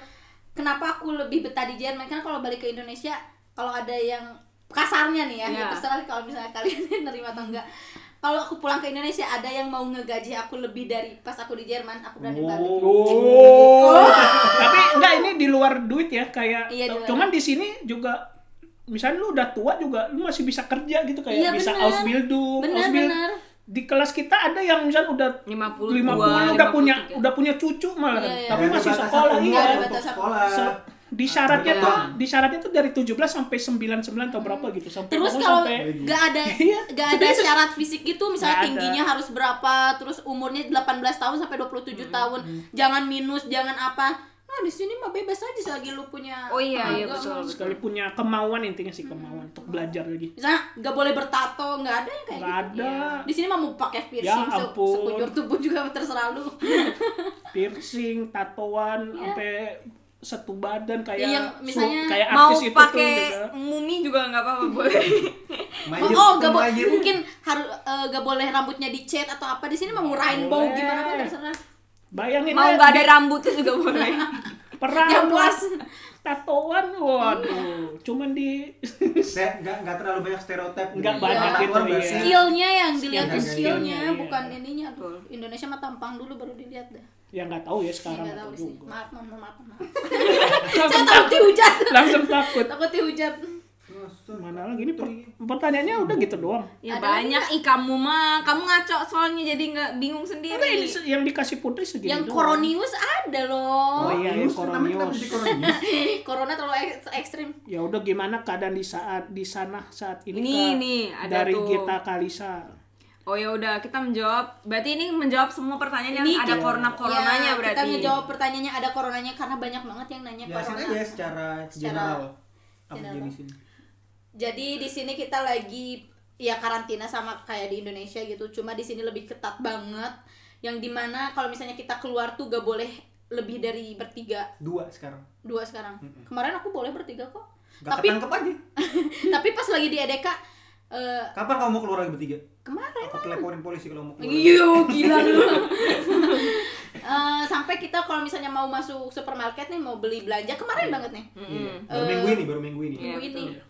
kenapa aku lebih betah di Jerman? Kan kalau balik ke Indonesia kalau ada yang kasarnya nih ya, Iya. ya terserah kalau misalnya kalian nerima atau enggak kalau aku pulang ke Indonesia ada yang mau ngegaji aku lebih dari pas aku di Jerman aku berani balik Oh. Tapi enggak ini di luar duit ya kayak Iya, di cuman di sini juga misalnya lu udah tua juga lu masih bisa kerja gitu kayak Iya, bisa bener. Ausbildung, Bener, Ausbild- bener. Di kelas kita ada yang misalnya udah 50, 50 udah punya udah punya cucu malah Iya, iya. tapi Ada masih sekolah iya. ada batasan. sekolah Se- di syaratnya Iya. tuh di syaratnya tuh dari 17 sampai 99 atau berapa gitu sampai Terus kalau sampai nggak ada Iya. nggak ada syarat fisik gitu misalnya ada. tingginya harus berapa terus umurnya 18 tahun sampai 27 tahun jangan minus jangan apa nah di sini mah bebas aja selagi lu punya Oh iya, iya, tenaga. betul. sekali punya kemauan intinya sih kemauan untuk belajar lagi misalnya nggak boleh bertato nggak ada yang kayak nggak gitu ada di sini mah mau pakai piercing Ya se- ampun. sekujur tubuh juga terserah lu piercing tatoan sampai satu badan kayak Iya, misalnya su- kayak Mau artis itu tuh pakai juga. mumi juga nggak apa-apa boleh. Mayit, oh nggak boleh mungkin harus eh, nggak boleh rambutnya dicet atau apa di sini mah mau rainbow Boleh. gimana pun terserah bayangin Mau nggak ada di- rambutnya juga boleh. perang yang puas tatoan waduh cuman di Saya nggak nggak terlalu banyak stereotip. Nggak gitu. banyak gitu, berarti iya. skillnya yang dilihat Skillnya, skillnya skillnya, iya. bukan ininya Aduh, Indonesia mah tampang dulu baru dilihat dah ya nggak tahu ya sekarang atau tahu sih. juga. Maaf maaf maaf maaf. Saya takut dihujat? Langsung takut. Takut dihujat. Mana lagi? ini per- pertanyaannya udah gitu doang. Ya Ada banyak ih kamu mah, kamu ngaco soalnya jadi nggak bingung sendiri. ini se- yang dikasih putri segini yang doang. koronius ada loh. Oh iya ya jadi koronius koronius? corona terlalu ek- ekstrim. Ya udah gimana keadaan di saat di sana saat ini Ini, nih, ada dari tuh. Gita Kalisa Oh ya udah kita menjawab. Berarti ini menjawab semua pertanyaan yang Ini ada kita- corona coronanya Ya, berarti. kita ngejawab pertanyaannya ada coronanya karena banyak banget yang nanya Jelasin corona aja secara general. Apa general. Jadi di sini kita lagi ya karantina sama kayak di Indonesia gitu. Cuma di sini lebih ketat banget. Yang di mana kalau misalnya kita keluar tuh gak boleh lebih dari bertiga, Dua sekarang. dua sekarang. Kemarin aku boleh bertiga kok. Gak Tapi ketangkep aja. tapi pas lagi di EDK eh, Kapan kamu mau keluar lagi bertiga? Kemarin Aku teleponin polisi kalau mau keluar. Iya, gila lu. Eh, sampai kita kalau misalnya mau masuk supermarket nih mau beli belanja kemarin banget nih. Iya. Baru minggu ini, baru minggu ini. Iya, Minggu ini. betul.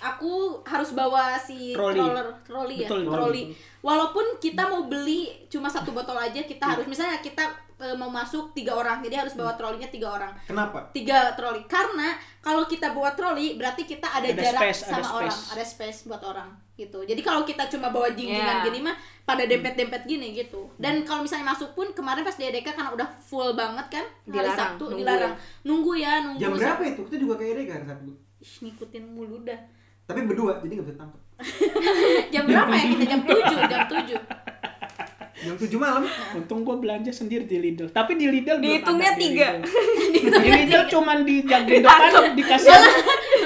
Aku harus bawa si Troli. roller troli ya, Betul, troli. Walaupun kita mau beli cuma satu botol aja, kita harus misalnya kita eh, mau masuk tiga orang, jadi harus bawa trolinya tiga orang. Kenapa? Tiga troli. Karena kalau kita bawa troli berarti kita ada, Ada jarak space, sama ada orang, space. ada space buat orang gitu. Jadi kalau kita cuma bawa jinggingan Yeah. gini mah pada dempet-dempet gini gitu. Dan kalau misalnya masuk pun kemarin pas di EDK karena udah full banget kan hari Dilarang, Sabtu nunggu dilarang. Nunggu ya, nunggu. Jam berapa itu? Kita juga kayak Ede kan Sabtu. Ih, ngikutin mulu dah. Tapi berdua, jadi nggak bisa tangkap. Jam berapa ya kita jam 7, jam 7. Jam 7 malam. untung gue belanja sendiri di Lidl tapi di Lidl belum Dihitungnya ada di tiga. Lidl. di Lidl cuman dijaga depan dikasih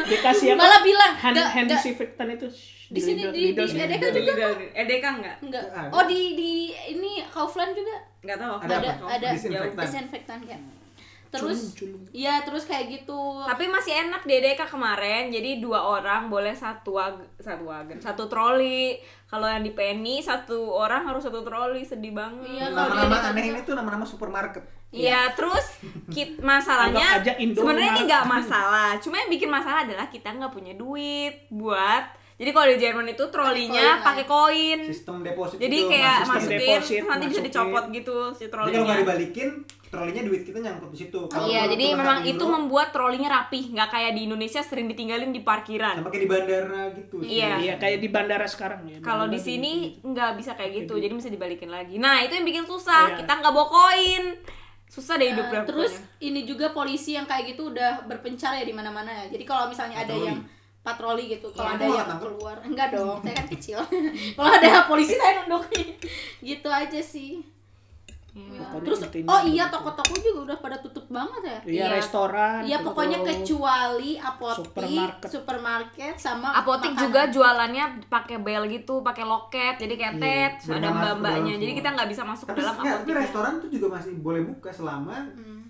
dikasih apa Malah bilang hand, "Nggak- hand disinfektan itu Di sini, Lidl- di- Lidl di. EDK Edeka juga Edeka enggak? enggak. Oh di di ini Kaufland juga Enggak tahu. Ada ada ada Disinfektan. disinfektan ya. Terus iya terus kayak gitu. Tapi masih enak di Edeka kemarin, jadi dua orang boleh satu wag satu wagen, satu troli. Kalau yang di Penny satu orang harus satu troli, sedih banget. Iya, Nama-nama aneh ini tuh nama-nama supermarket. Iya, terus kit masalahnya sebenarnya ini nggak masalah. Cuma yang bikin masalah adalah kita nggak punya duit buat. Jadi kalau di Jerman itu trolinya pakai koin. Sistem deposit Jadi itu kayak masukin deposit, terus nanti bisa masukin. dicopot gitu si Jadi kalau nggak trolinya. dibalikin, trolinya duit kita nyangkut di situ. Kalau Iya, jadi memang itu euro, membuat trolinya rapih, nggak kayak di Indonesia sering ditinggalin di parkiran. sama kayak di bandara gitu. Iya. iya kayak di bandara sekarang ya Kalau di sini gitu. nggak bisa kayak gitu, jadi bisa dibalikin lagi. Nah itu yang bikin susah, Iya. kita nggak bawa koin, susah deh Eh, hidupnya. terus pokoknya. ini juga polisi yang kayak gitu udah berpencar ya di mana-mana ya. Jadi kalau misalnya ada Patroli. yang patroli gitu, kalau Iya, ada yang tangkap. keluar, enggak dong, saya kan kecil. kalau ada polisi saya nunduk gitu aja sih. Ya. Pokoknya Terus intinya oh gitu. iya toko-toko juga udah pada tutup banget ya. iya Iya. restoran Iya pokoknya terus kecuali apotik, Supermarket. supermarket, sama Apotik makanan. juga jualannya pakai bel gitu, pakai loket, jadi kayak Iya, tet, biar ada ke mbak-mbaknya. Jadi kita nggak bisa masuk ke Tapi, dalam enggak, tapi apotik. restoran tuh juga masih boleh buka selama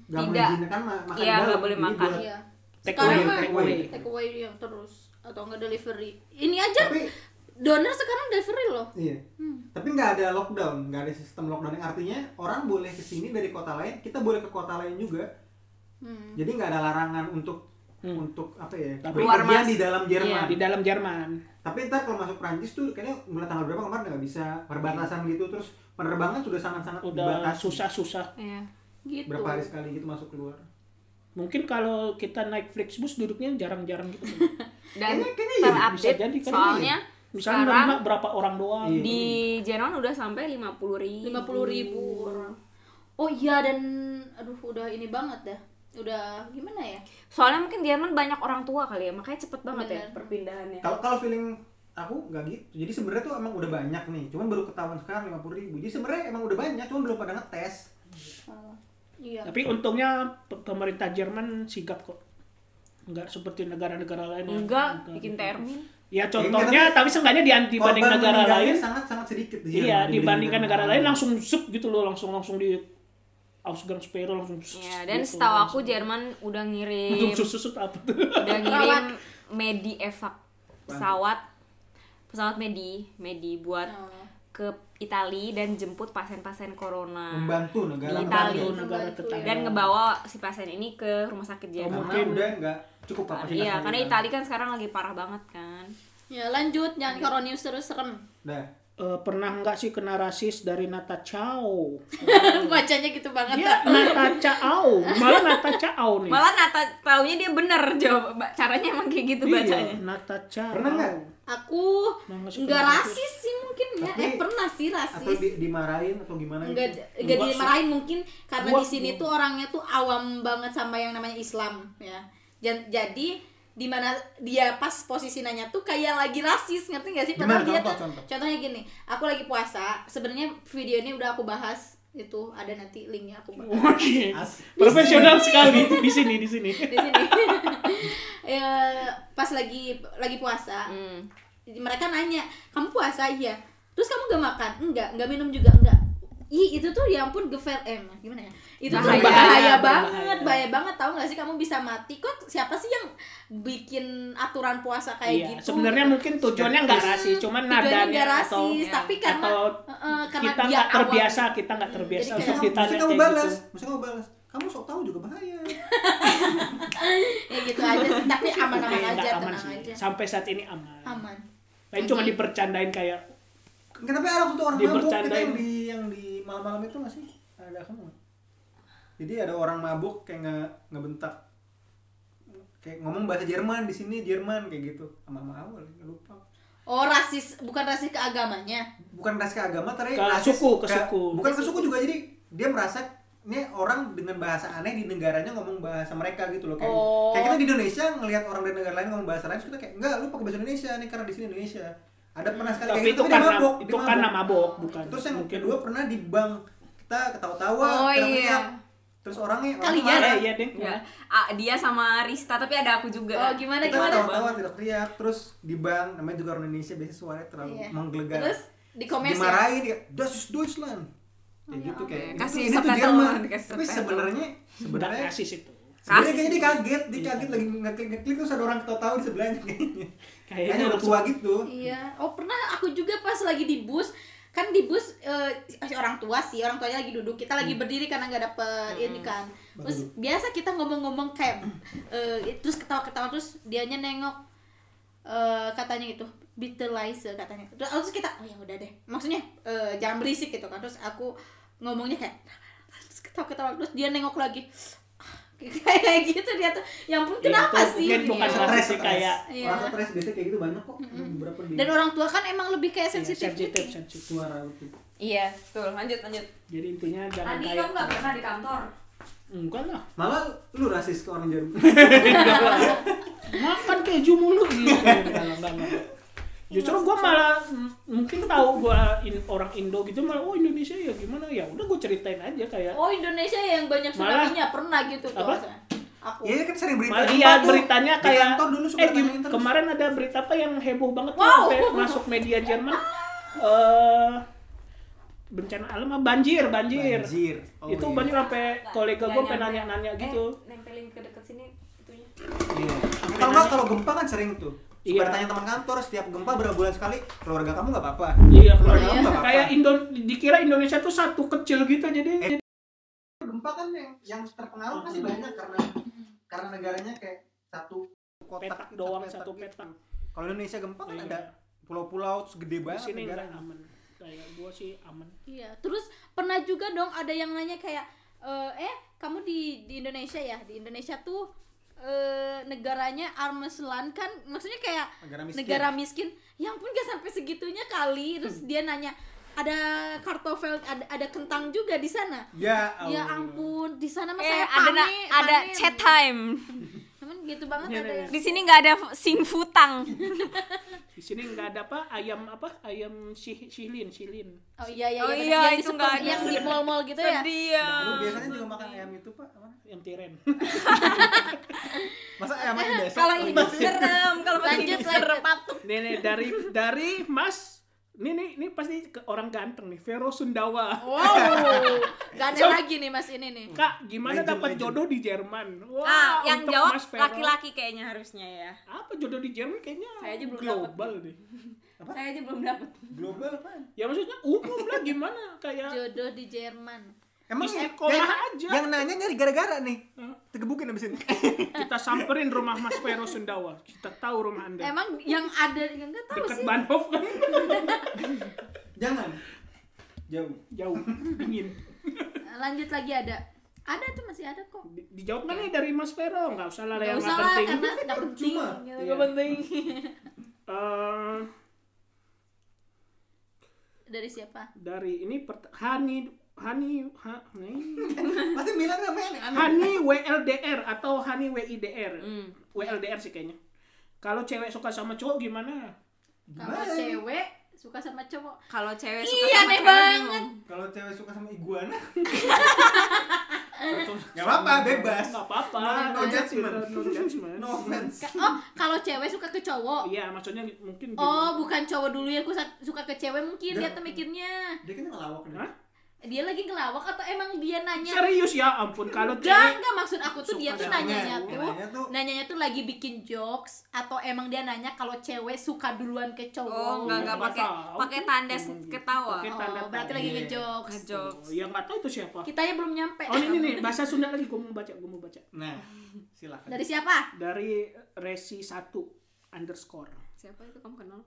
nggak Tidak. mengizinkan ma- makan Iya, nggak boleh Jadi makan. Iya. Take Sekarang away, take away. take away yang terus atau enggak delivery. Ini aja Tapi donor sekarang delivery loh. iya. Tapi nggak ada lockdown, nggak ada sistem lockdown yang artinya orang boleh ke sini dari kota lain, kita boleh ke kota lain juga. Hmm. Jadi nggak ada larangan untuk Hmm. untuk apa ya? Tapi- bepergian mas- di dalam Jerman. Iya, di dalam Jerman. Tapi ntar kalau masuk Prancis tuh kayaknya mulai tanggal berapa kemarin nggak bisa perbatasan gitu terus penerbangan sudah sangat-sangat Udah dibatasi. susah-susah. Iya. Gitu. Berapa hari sekali gitu masuk keluar. Mungkin kalau kita naik Flixbus duduknya jarang-jarang gitu. Dan Kayaknya- kayaknya iya, bisa terupdate jadi soalnya Misalnya sekarang menerima berapa orang doang. Iya. di Jerman udah sampai 50 ribu. 50 ribu orang. Oh iya dan aduh udah ini banget dah. Udah gimana ya? Soalnya mungkin Jerman banyak orang tua kali ya, makanya cepet banget ya Bener. perpindahannya. Kalau kalau feeling aku nggak gitu. Jadi sebenarnya tuh emang udah banyak nih. Cuman baru ketahuan sekarang 50 ribu. Jadi sebenarnya emang udah banyak, cuman belum pada ngetes. Oh, iya. Tapi untungnya pe- pemerintah Jerman sigap kok. Enggak seperti negara-negara lain. Enggak, yang- bikin termin. Ya contohnya, tapi seenggaknya di, dibanding negara lain, sangat sangat sedikit di iya dibandingkan negara lain langsung zup gitu loh, langsung langsung di Ausgangssperre langsung. Iya, dan gitu, setahu aku. Jerman udah ngirim Langsung susut apa tuh? udah ngirim medi evak pesawat pesawat medi medi buat Oh. Ke Itali dan jemput pasien-pasien corona membantu negara Di Itali. Membantu negara Membantu, tetangga. dan ngebawa si pasien ini ke rumah sakit Oh, Jerman. karena udah nggak cukup kapasitas Iya, karena. Itali kan sekarang lagi parah banget kan. Ya lanjut jangan koronius terus serem. Dah. Eh, pernah nggak sih kena rasis dari Nata Chow? Bacanya gitu banget. Iya. Nata Chow. Malah Nata Chow nih. Malah Nata taunya dia bener jawab caranya emang kayak gitu bacanya. Iya, Nata Chow. Pernah nggak? Aku nggak nggak rasis? sih mungkin ya. Tapi- Eh pernah sih Atau rasis. di, dimarahin atau gimana Enggak gitu? enggak sih- dimarahin mungkin karena di sini tuh orangnya tuh awam banget sama yang namanya Islam ya. Jadi di mana dia pas posisi nanya tuh kayak lagi rasis ngerti gak sih padahal dia Contoh, tuh contoh. contohnya gini aku lagi puasa sebenarnya video ini udah aku bahas itu ada nanti linknya aku bahas Oke. Asik. Profesional sekali di sini di sini. di sini ya, pas lagi lagi puasa Hmm. mereka nanya kamu puasa iya terus kamu gak makan enggak enggak minum juga enggak Ih, itu tuh ya ampun gefer eh gimana ya? Itu tuh Bahaya, bahaya, bahaya, banget, bahaya. bahaya banget tahu nggak sih kamu bisa mati kok siapa sih yang bikin aturan puasa kayak Iya, gitu? sebenarnya mungkin tujuannya nggak rasis, cuman nadanya nggak atau rasis, tapi karena atau eh, karena kita nggak terbiasa, kita nggak terbiasa Jadi untuk kayak- kita Mesti kamu kayak balas, gitu. kamu balas. Kamu sok tahu juga bahaya. ya gitu aja sih, tapi aman-aman Tapi nggak aja, aman tenang sih. aja. Sampai saat ini aman. Aman. Lain cuma dipercandain kayak Enggak, tapi ada waktu itu orang mabuk kita yang di yang di malam-malam itu nggak sih? Ada kamu? Jadi ada orang mabuk kayak nggak ngebentak kayak ngomong bahasa Jerman di sini Jerman kayak gitu sama sama awal nggak lupa Oh, rasis bukan rasis ke agamanya. bukan ras ke agama tapi Ke rasis suku, ke suku. bukan ke suku juga jadi dia merasa ini orang dengan bahasa aneh di negaranya ngomong bahasa mereka gitu loh kayak Oh. kayak kita di Indonesia ngelihat orang dari negara lain ngomong bahasa lain terus kita kayak enggak lu pakai bahasa Indonesia nih karena di sini Indonesia ada pernah sekali tapi kayak itu gitu, karena mabok, itu dia karena mabok. mabok bukan. terus yang mungkin kedua pernah di bank kita ketawa-tawa Oh, iya. Terus orangnya Kalian? orangnya Iya, marah. iya deh. Ya, ah, dia sama Rista tapi ada aku juga. Oh, gimana kita gimana? ketawa-tawa teriak-teriak terus di bank namanya juga orang Indonesia biasanya suaranya terlalu Iya. menggelegar Terus di komen ya. dimarahin dia das ist Deutschland kayak gitu oke. kayak Kasih itu, ini tuh Jerman tapi sebenarnya sebenarnya rasis itu. sebenarnya Kasih kayaknya dia kaget dia kaget lagi ngeklik ngeklik terus ada orang ketawa di sebelahnya kayaknya Kayaknya kayaknya udah tua gitu Iya. Oh, pernah aku juga pas lagi di bus kan di bus eh, si orang tua sih orang tuanya lagi duduk kita lagi berdiri karena nggak dapet ini kan. Terus biasa kita ngomong-ngomong kayak eh, terus ketawa-ketawa terus dianya nengok eh, katanya gitu Beatleize katanya. Terus, kita oh ya udah deh. Maksudnya eh, jangan berisik gitu kan. Terus aku ngomongnya kayak terus ketawa-ketawa terus dia nengok lagi kayak gitu dia tuh ya ampun Iya, kenapa itu sih mungkin bukan Iya. rasis stres sih, kayak Iya. orang stres biasanya kayak gitu banyak kok beberapa di dan orang tua kan emang lebih kayak Iya, sensitif sensitif, gitu. sensitif. suara gitu Iya, betul. Lanjut, lanjut. Jadi intinya jangan Tadi kayak kamu nggak pernah di kantor. enggak lah. malah lu rasis ke orang Jerman Makan keju mulu gitu. Enggak, enggak. Justru gua malah mm, mungkin tahu gua in- orang Indo gitu malah oh Indonesia ya gimana ya udah gua ceritain aja kayak Oh Indonesia yang banyak Malah- tsunami-nya pernah gitu Apa? tuh. Aku. Iya kan sering berita Malah iya tuh. beritanya Di kayak dulu suka eh ditanyain terus. kemarin ada berita apa yang heboh banget tuh Wow. sampai masuk media Jerman eh bencana alam apa? banjir banjir, Banjir. Oh, itu iya. banjir sampai kolega gue Nggak pengen nyampe. nanya-nanya gitu Eh, nempelin ke dekat sini. Iya. Kalau nggak kalau gempa kan sering tuh. Iya. Iya. tanya teman kantor setiap gempa berapa bulan sekali keluarga kamu nggak apa-apa. Iya, Keluarga Iya. kamu nggak apa-apa. kayak Indo dikira Indonesia tuh satu kecil gitu jadi Eh, gempa kan yang yang terpengaruh pasti banyak karena karena negaranya kayak satu kotak petak gitu, doang petak satu gitu. petak. Kalau Indonesia gempa kan Iya. ada pulau-pulau gede Di banget sini enggak negaranya. aman. Kayak gua sih aman. Iya, terus pernah juga dong ada yang nanya kayak eh, eh kamu di di Indonesia ya? Di Indonesia tuh eh negaranya Armeslan kan maksudnya kayak Negara miskin. negara miskin. Ya ampun gak sampai segitunya kali. Terus dia nanya ada kartofel ada ada kentang juga di sana. Ya, Ya ampun, di sana mah Eh, saya ada panen, ada chat time. Emang gitu banget Iya, ada yang Di sini nggak ada sing futang. Di sini enggak ada apa ayam apa ayam sih silin silin. Oh iya iya Oh iya, iya, yang di itu nggak ada. yang di mall-mall gitu ya. Sedih ya. Nah, lu biasanya juga makan ayam itu, Pak? Apa? Ayam tiren. Masa ayam aja besok? Kalau hidup serem, kalau Lanjut, hidup serem. lanjut. Nih, nih dari dari Mas ini nih ini pasti ke orang ganteng nih Vero Sundawa. Wow, gak ada lagi nih mas ini nih. Kak, gimana dapat jodoh di Jerman? Wah, Ah, yang jawab laki-laki kayaknya harusnya ya. Apa jodoh di Jerman kayaknya Saya aja belum global deh. Saya aja belum dapet. Global apaan? Ya maksudnya umum lah gimana kayak Jodoh di Jerman. Emang Di yang, sekolah yang, aja. yang nanya nyari gara-gara nih. Hah? Tegebukin abis ini. kita samperin rumah Mas Vero Sundawa. Kita tahu rumah Anda. Emang yang ada yang nggak tahu Dekat sih. Banhof kan Jangan. Jauh. jauh dingin. Lanjut lagi ada. Ada tuh masih ada kok. Di- Dijawab kan nih dari Mas Vero, nggak usah lah Gak yang usah nggak lah penting. karena nggak penting. Gitu, Iya. nggak penting. Eh, Dari siapa? dari ini Hani Hani ha. Pasti bilang namanya nih aneh. Hani WLDR atau Hani WIDR. Hmm. WLDR sih kayaknya. Kalau cewek suka sama cowok gimana? Kalau Gimana? cewek suka sama cowok. Kalau cewek suka Iya, sama cewek banget. Kalau cewek suka sama iguana. Gak apa-apa, bebas. Nggak apa-apa. No- no judgment. No judgment. No offense. Oh, kalau cewek suka ke cowok. Iya, maksudnya mungkin Oh, bukan cowok dulu yang suka suka ke cewek mungkin dia tuh mikirnya. Dia kan ngelawak nih. Dia lagi ngelawak atau emang dia nanya? Serius ya ampun kalau Enggak, cewek enggak maksud aku tuh dia tuh nanyanya tuh, nanyanya tuh- nanyanya tuh lagi bikin jokes atau emang dia nanya kalau cewek suka duluan ke cowok. Oh, enggak enggak Nggak pakai pakai tanda gitu. ketawa. Pakai tanda Oh, berarti lagi ngejokes. Ngejokes. Ya nggak tahu itu siapa. Kitanya belum nyampe. Oh ini nih bahasa Sunda lagi gue mau baca, gue mau baca. Nah, silakan. Dari siapa? Dari resi 1 underscore. Siapa itu kamu kenal?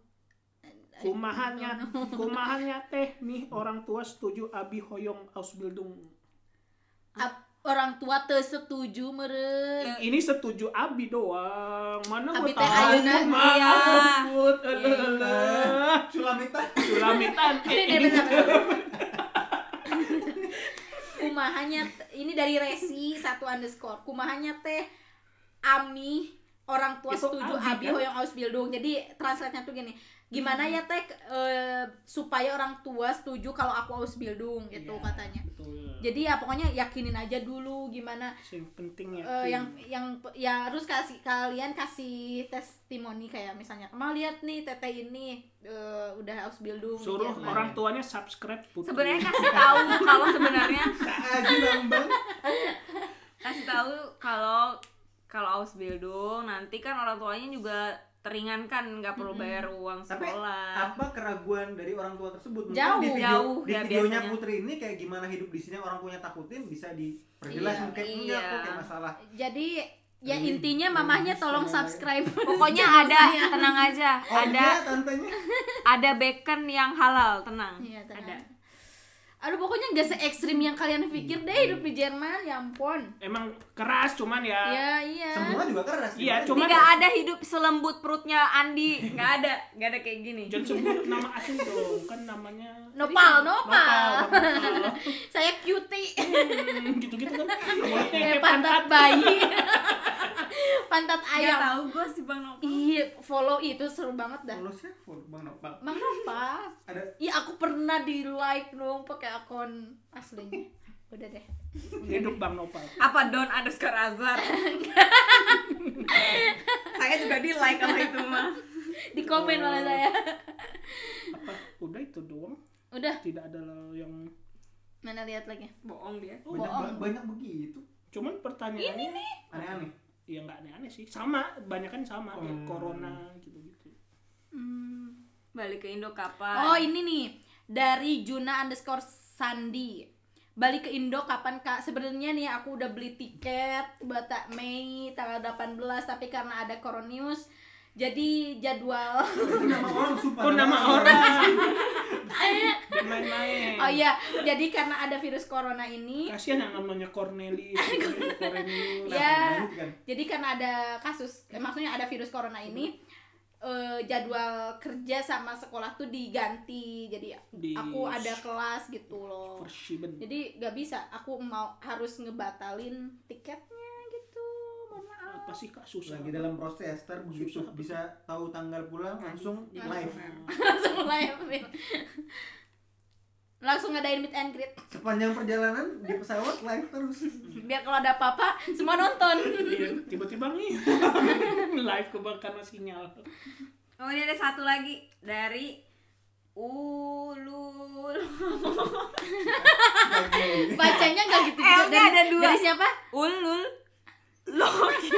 Kumahannya, kumahannya teh nih orang tua setuju abi hoyong Ausbildung. Ap- orang tua teu setuju meren. Ini setuju abi doang. Mana Abi teh tahu ayeuna. mah. Iya. Ampun, eleleh. Sulamitan. Sulamitan. Ini deh bentar. Kumahannya ini dari resi satu underscore. Kumahannya teh Ami orang tua Itu setuju Abi, Abi kan? hoyong Ausbildung. Jadi translate-nya tuh gini. Gimana ya teh eh, supaya orang tua setuju kalau aku Ausbildung gitu Iya, katanya. Betul. Jadi ya pokoknya yakinin aja dulu gimana Yang penting ya. eh, yang yang ya harus kasih kalian kasih testimoni kayak misalnya mau lihat nih teteh ini eh, udah Ausbildung suruh Jerman." orang tuanya subscribe putri. Sebenarnya kasih tahu kalau sebenarnya kasih tahu kalau kalau Ausbildung nanti kan orang tuanya juga teringankan nggak perlu bayar uang Tapi sekolah. apa keraguan dari orang tua tersebut? Mungkin Jauh, di video, jauh di ya videonya biasanya. Putri ini kayak gimana hidup di sini orang tuanya takutin bisa diperjelas Iya, mungkin iya. enggak kok kayak masalah. jadi ya Ini- intinya ini mamahnya bisa. tolong subscribe Pokoknya ada saya. tenang aja, Oh ada iya tantenya. ada bacon yang halal, tenang. Iya, tenang. Ada. Aduh pokoknya gak se ekstrim yang kalian pikir deh hidup di Jerman ya ampun Emang keras cuman ya. ya iya Semua juga keras. Iya, gimana? cuma- Tidak ada hidup selembut perutnya Andi, nggak ada, nggak ada kayak gini. Jangan sebut nama asli dong, kan namanya nopal Nopal, nopal saya cutie Hmm, gitu-gitu kan. Mulutnya kayak pantat bayi pantat Nggak ayam tahu gue sih bang Nopal. iya follow itu seru banget dah Kalau siapa Bang Nopal? Mang Nopal Ada Iya aku pernah di like dong pakai akun aslinya. Udah deh. hidup Bang Nopal. Apa Don underscore Azhar? Saya juga di like kalau itu mah. Di komen malah saya. Apa? Udah itu doang. Udah, Tidak ada yang mana lihat lagi. Bohong dia. banyak bohong. banyak begitu. cuman pertanyaannya Aneh-aneh. ya nggak aneh-aneh sih sama banyak kan sama kayak Hmm. corona gitu-gitu Hmm. Balik ke Indo kapan? Oh ini nih dari Juna underscore Sandi balik ke Indo kapan kak sebenarnya nih aku udah beli tiket buat tak Mei tanggal 18 tapi karena ada Coronius jadi jadwal nama orang sumpah. nama orang main-main oh iya jadi karena ada virus corona ini kasihan yang namanya Cornelis Cornelius ya Nah, kan. jadi karena ada kasus eh, maksudnya ada virus corona ini eh, jadwal kerja sama sekolah tuh diganti. Jadi Di- aku ada kelas gitu loh. Jadi gak bisa aku mau harus ngebatalin tiketnya. gitu maaf apa sih kak? Susah. Lagi dalam proses, ntar begitu Susah. bisa tahu tanggal pulang langsung live. langsung live langsung ngadain meet and greet. Sepanjang perjalanan di pesawat live terus. biar kalau ada apa-apa semua nonton. Iya, tiba-tiba nih. Live kebal karena sinyal. Oh ini ada satu lagi dari Ulul. Bacanya gak gitu juga oke, dari, ada dua. dari siapa? Ulul Loki.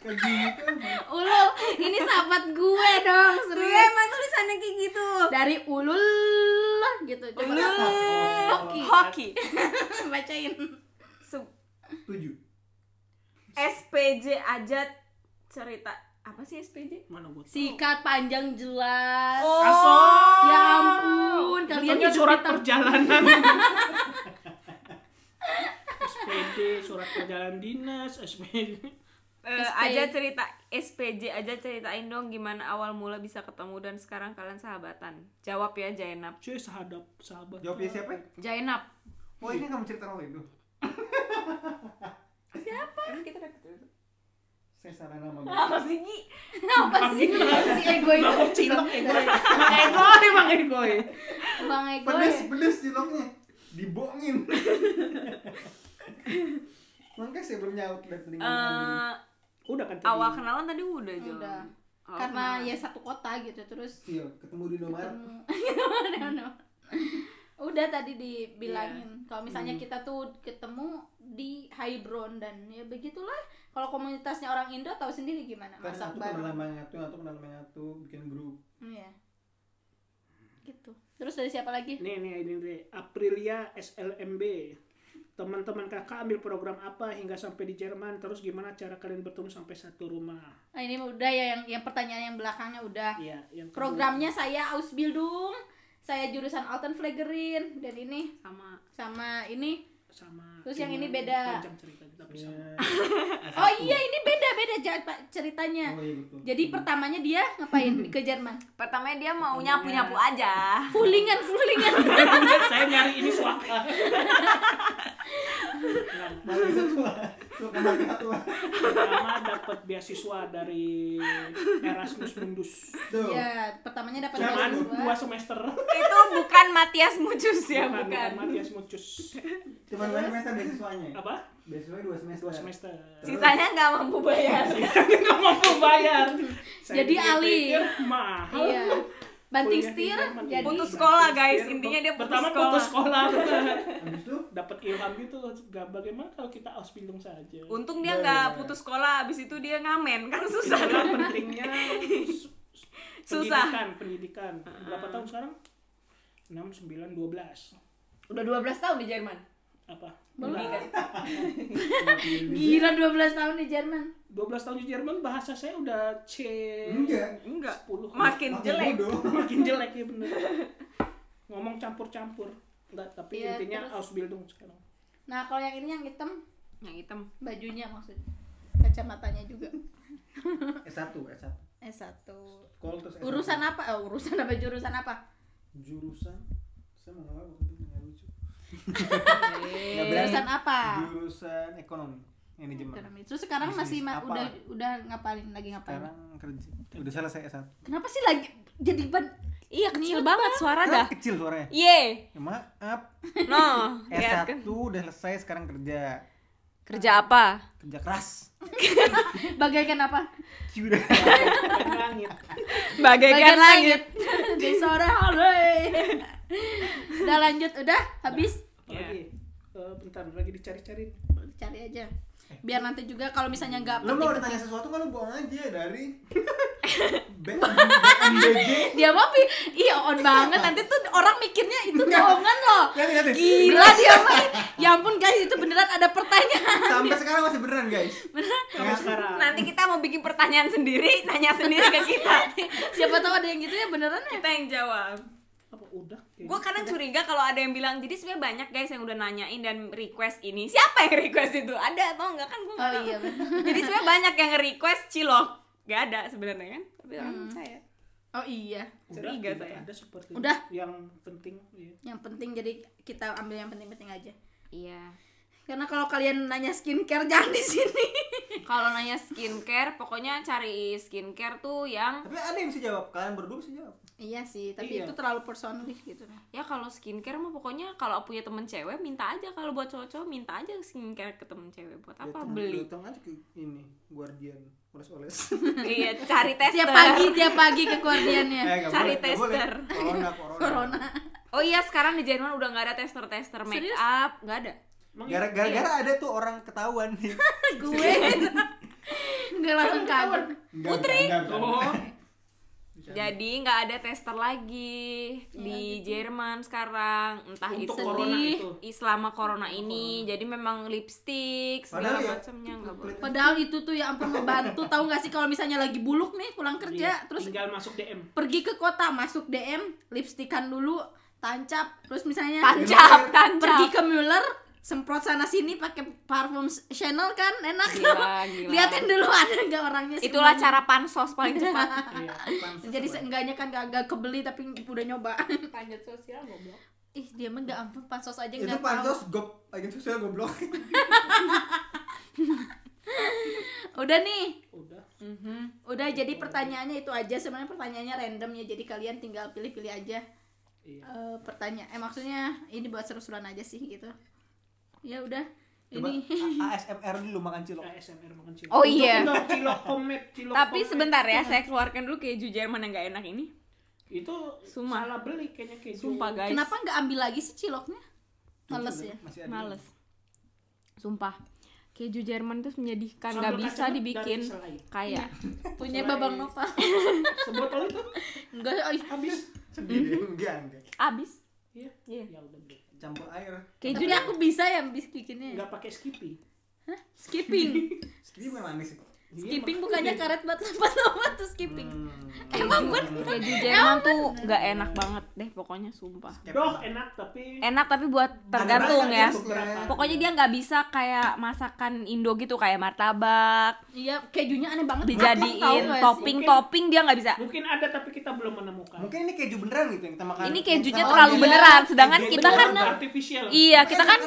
Kayak gitu. ulul ini sahabat gue dong Iya serius emang tulisannya kayak gitu. Dari ulul gitu. Coba hoki. Hoki. Bacain. Se- Tujuh. SPJ aja cerita. Apa sih SPJ? mana gue sikat panjang jelas. Oh, Aso. ya ampun kalian surat perjalanan SPD surat perjalanan dinas SPD Eh, SP. aja cerita SPJ aja ceritain dong gimana awal mula bisa ketemu dan sekarang kalian sahabatan. Jawab ya Jainab. cuy sahabat sahabat Jawabnya siapa? Jainab Oh ini kamu cerita orang itu. Kan kita udah ketemu. Saya salah nama gue. Apa sih Gi? apa sih si ego itu Bang cilok egoy Bang egoy Bang egoy bang ego Pedes, pedes ciloknya. Dibongin. Makanya saya belum nyaut dari telinga. Eh, udah kan tadi? awal kenalan tadi udah. Udah. Awal karena kenalan. ya satu kota gitu terus Iya, ketemu di Indomaret. ketemu. Udah tadi dibilangin. Kalau misalnya kita tuh ketemu di Highbrown dan ya begitulah. Kalau komunitasnya orang Indo tahu sendiri gimana Kan masak aku kenal bareng. sama yang satu kenal sama yang satu, bikin grup. iya. Gitu. Terus dari siapa lagi? Nih nih ini nih. Aprilia SLMB teman-teman kakak ambil program apa hingga sampai di Jerman terus gimana cara kalian bertemu sampai satu rumah? Nah, ini udah ya yang yang pertanyaan yang belakangnya udah. Iya yang kedua. programnya saya Ausbildung saya jurusan Altenpflegerin dan ini sama. sama ini. Sama. Terus yang ini beda. panjang cerita Iya. oh iya ini beda beda ceritanya Oh iya betul. jadi pertamanya dia ngapain ke Jerman pertamanya dia mau nyapu-nyapu aja. Fulingan, fulingan. saya nyari ini suaka pertama dapat beasiswa dari Erasmus Mundus Tuh. ya, pertamanya dapat cuman dua beasiswa. semester Itu bukan Matias Mucus ya, bukan bukan. Matias Mucus Cuma dua semester beasiswanya. apa Beasiswanya dua semester. dua semester Sisanya nggak mampu bayar. nggak mampu bayar Saya Jadi Ali. mahal Iya. Banting setir jadi Putus sekolah guys, intinya dia putus pertama sekolah. putus sekolah Habis itu dapat ilham gitu gak bagaimana kalau kita ausbildung saja Untung dia Iya, nggak iya. putus sekolah, abis itu dia ngamen kan susah. Itulah pentingnya su- Susah. pendidikan pendidikan berapa tahun sekarang 6 9 12 Udah 12 tahun di Jerman. Apa Pendidikan. gila 12 tahun di Jerman. 12 tahun di Jerman bahasa saya udah C enggak. Enggak. 10 Makin Makin jelek. bodoh. makin jelek ya bener ngomong campur-campur enggak tapi Iya, intinya terus- ausbildung sekarang Nah, kalau yang ini yang hitam Yang hitam. bajunya maksudnya. Kacamatanya juga. S1, S1. S1. Sekolah terus S1. Urusan apa? Oh, urusan apa jurusan apa? Jurusan saya mau ngomong nggak berani. Jurusan apa? Jurusan ekonomi. Manajemen. Ekonomi. Terus sekarang Bisnis masih ma- apa? udah udah ngapain lagi ngapain? Sekarang kerja. Udah selesai S1. Kenapa sih lagi jadi ban Iya kecil banget suara dah. Kan kecil suaranya. Ye. Ya, maaf. No. Lihat kan. S1 udah selesai sekarang kerja. Kerja apa? Kerja keras. bagaikan apa? Udah. Kan langit Bagaikan langit. di sore hari. Udah lanjut, udah habis. apalagi Eh, bentar lagi dicari-cari. Cari aja. biar nanti juga kalau misalnya nggak Lo mau ditanya sesuatu kan lo bohong aja dari dia mah pi- iya on banget. Nanti tuh orang mikirnya itu bohongan loh. Gila dia mah. Ya ampun guys itu beneran ada pertanyaan. Sampai sekarang masih beneran guys. Sampai sekarang. Nanti kita mau bikin pertanyaan sendiri, nanya sendiri ke kita. siapa tahu ada yang gitu ya beneran ya? Kita yang jawab. Apa udah? Kayak Gue kadang curiga kalau ada yang bilang, jadi sebenarnya banyak guys yang udah nanyain dan request ini. Siapa yang request itu? Ada atau enggak kan gue oh iya. Jadi sebenarnya banyak yang request cilok. Gak ada sebenarnya kan? Tapi orang percaya. oh iya Udah, Curiga tidak saya. Ada seperti Udah. yang penting. Iya. yang penting jadi kita ambil yang penting-penting aja Iya. Karena kalau kalian nanya skincare jangan di sini Kalau nanya skincare, pokoknya cari skincare tuh yang Tapi ada yang bisa jawab. Kalian berdua bisa jawab. iya sih tapi Iya. itu terlalu personal gitu ya kalau skincare mah pokoknya kalau punya temen cewek minta aja kalau buat cowok-cowok minta aja skincare ke temen cewek buat apa Datang- beli Datang aja ke ini Guardian oles-oles. iya cari tester tiap pagi tiap pagi ke guardiannya Eh, Cari boleh, nggak boleh. tester. Corona, corona. corona oh iya sekarang di Jerman udah nggak ada tester tester make Serius? up nggak ada Gara-gara ada tuh orang ketahuan. Nih. gue? Nggak langsung kaget Putri. Oh. jadi nggak ada tester lagi di Jerman sekarang. Entah Untuk itu corona Sedih. itu. selama corona ini. jadi memang lipstick segala ya, macamnya nggak boleh. padahal itu tuh ya ampun ngebantu. Tahu nggak sih kalau misalnya lagi buluk nih pulang Iya, kerja terus tinggal masuk DM. pergi ke kota masuk DM lipstikan dulu tancap terus misalnya tancap tancap. pergi ke Mueller semprot sana sini pakai parfum Chanel kan enak Gila, gila. liatin dulu ada nggak orangnya itulah semuanya. cara pansos paling cepat Iya. jadi seenggaknya kan gak, gak kebeli tapi udah nyoba panjat sosial goblok ih dia mah gak ampun pansos aja Itu tahu pansos gop agen sosial goblok. udah nih Udah. udah jadi pertanyaannya itu aja sebenarnya pertanyaannya random ya jadi kalian tinggal pilih-pilih aja Iya. Eh, pertanyaan eh maksudnya ini buat seru-seruan aja sih gitu ya udah Coba ini ASMR dulu makan cilok. ASMR makan cilok. Oh, iya. Cilok komet, cilok tapi sebentar ya saya keluarkan dulu keju Jerman yang nggak enak ini Itu Sumpah. salah beli kayaknya keju. sumpah guys kenapa nggak ambil lagi sih ciloknya males ya males sumpah keju Jerman itu menyedihkan nggak bisa dibikin kayak punya Selain- babang nova Sebotol itu enggak oh, habis. Sedih deh. Enggak, enggak. abis Iya. Iya. Ya udah Campur air. keju aku bisa ya bis- bikinnya Enggak pakai Skippy. skipping Segini bukan manis. Iya, skipping bukannya karet buat lompat-lompat tuh skipping. Hmm. emang bener keju Jerman tuh nggak enak banget deh pokoknya sumpah. Doh enak tapi enak tapi buat tergantung ya. pokoknya dia nggak bisa kayak masakan Indo gitu kayak martabak. Iya kejunya aneh banget. Dijadiin topping topping dia nggak bisa. Mungkin ada tapi kita belum menemukan. Mungkin ini keju beneran gitu yang kita makan. ini kejunya kita terlalu beneran sedangkan kita kan artificial. iya kita kan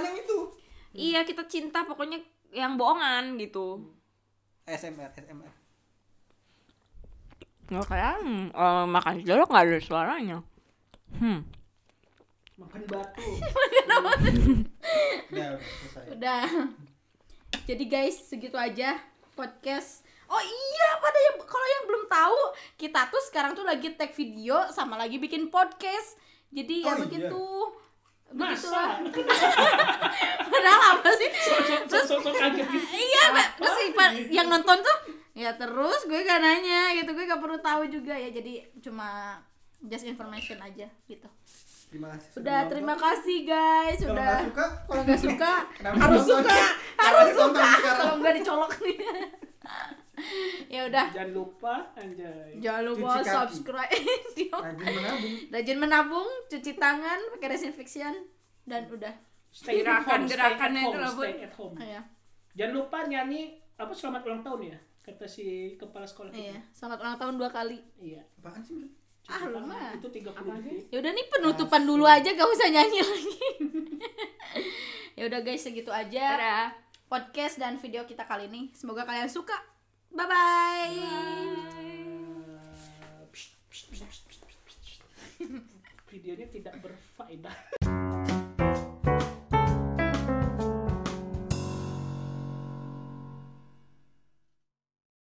iya kita cinta pokoknya yang bohongan gitu ASMR, ASMR. nggak kayak hmm, eh, makan cilok nggak ada suaranya hmm Makan batu. Udah, udah selesai. udah jadi guys segitu aja podcast oh iya pada yang kalau yang belum tahu kita tuh sekarang tuh lagi tag video sama lagi bikin podcast jadi ya Oh, iya. Masa? padahal apa sih? Terus kaget gitu. iya Mbak. terus yang nonton tuh ya terus gue gak nanya gitu. Gue gak perlu tahu juga ya. Jadi cuma just information aja gitu. Terima kasih. sudah udah terima kasih guys. Kalau udah. nggak suka, kalau nggak suka harus suka. Harus suka. sekarang? kalau nggak dicolok nih ya udah Jangan lupa anjay. jangan lupa Cuci subscribe rajin menabung. rajin menabung cuci tangan pakai disinfection dan udah Stay at home, stay at Gerakan-gerakannya home, itu loh, Bun. stay at home. ya Jangan lupa nyanyi apa selamat ulang tahun ya kata si kepala sekolah iya kita. selamat ulang tahun dua kali Iya. Apaan sih? Bro? ah Cuci lu mah Itu 30 detik. ya udah nih penutupan dulu aja gak usah nyanyi lagi ya udah guys segitu aja Dadah. Podcast dan video kita kali ini semoga kalian suka bye bye. Videonya tidak berfaedah.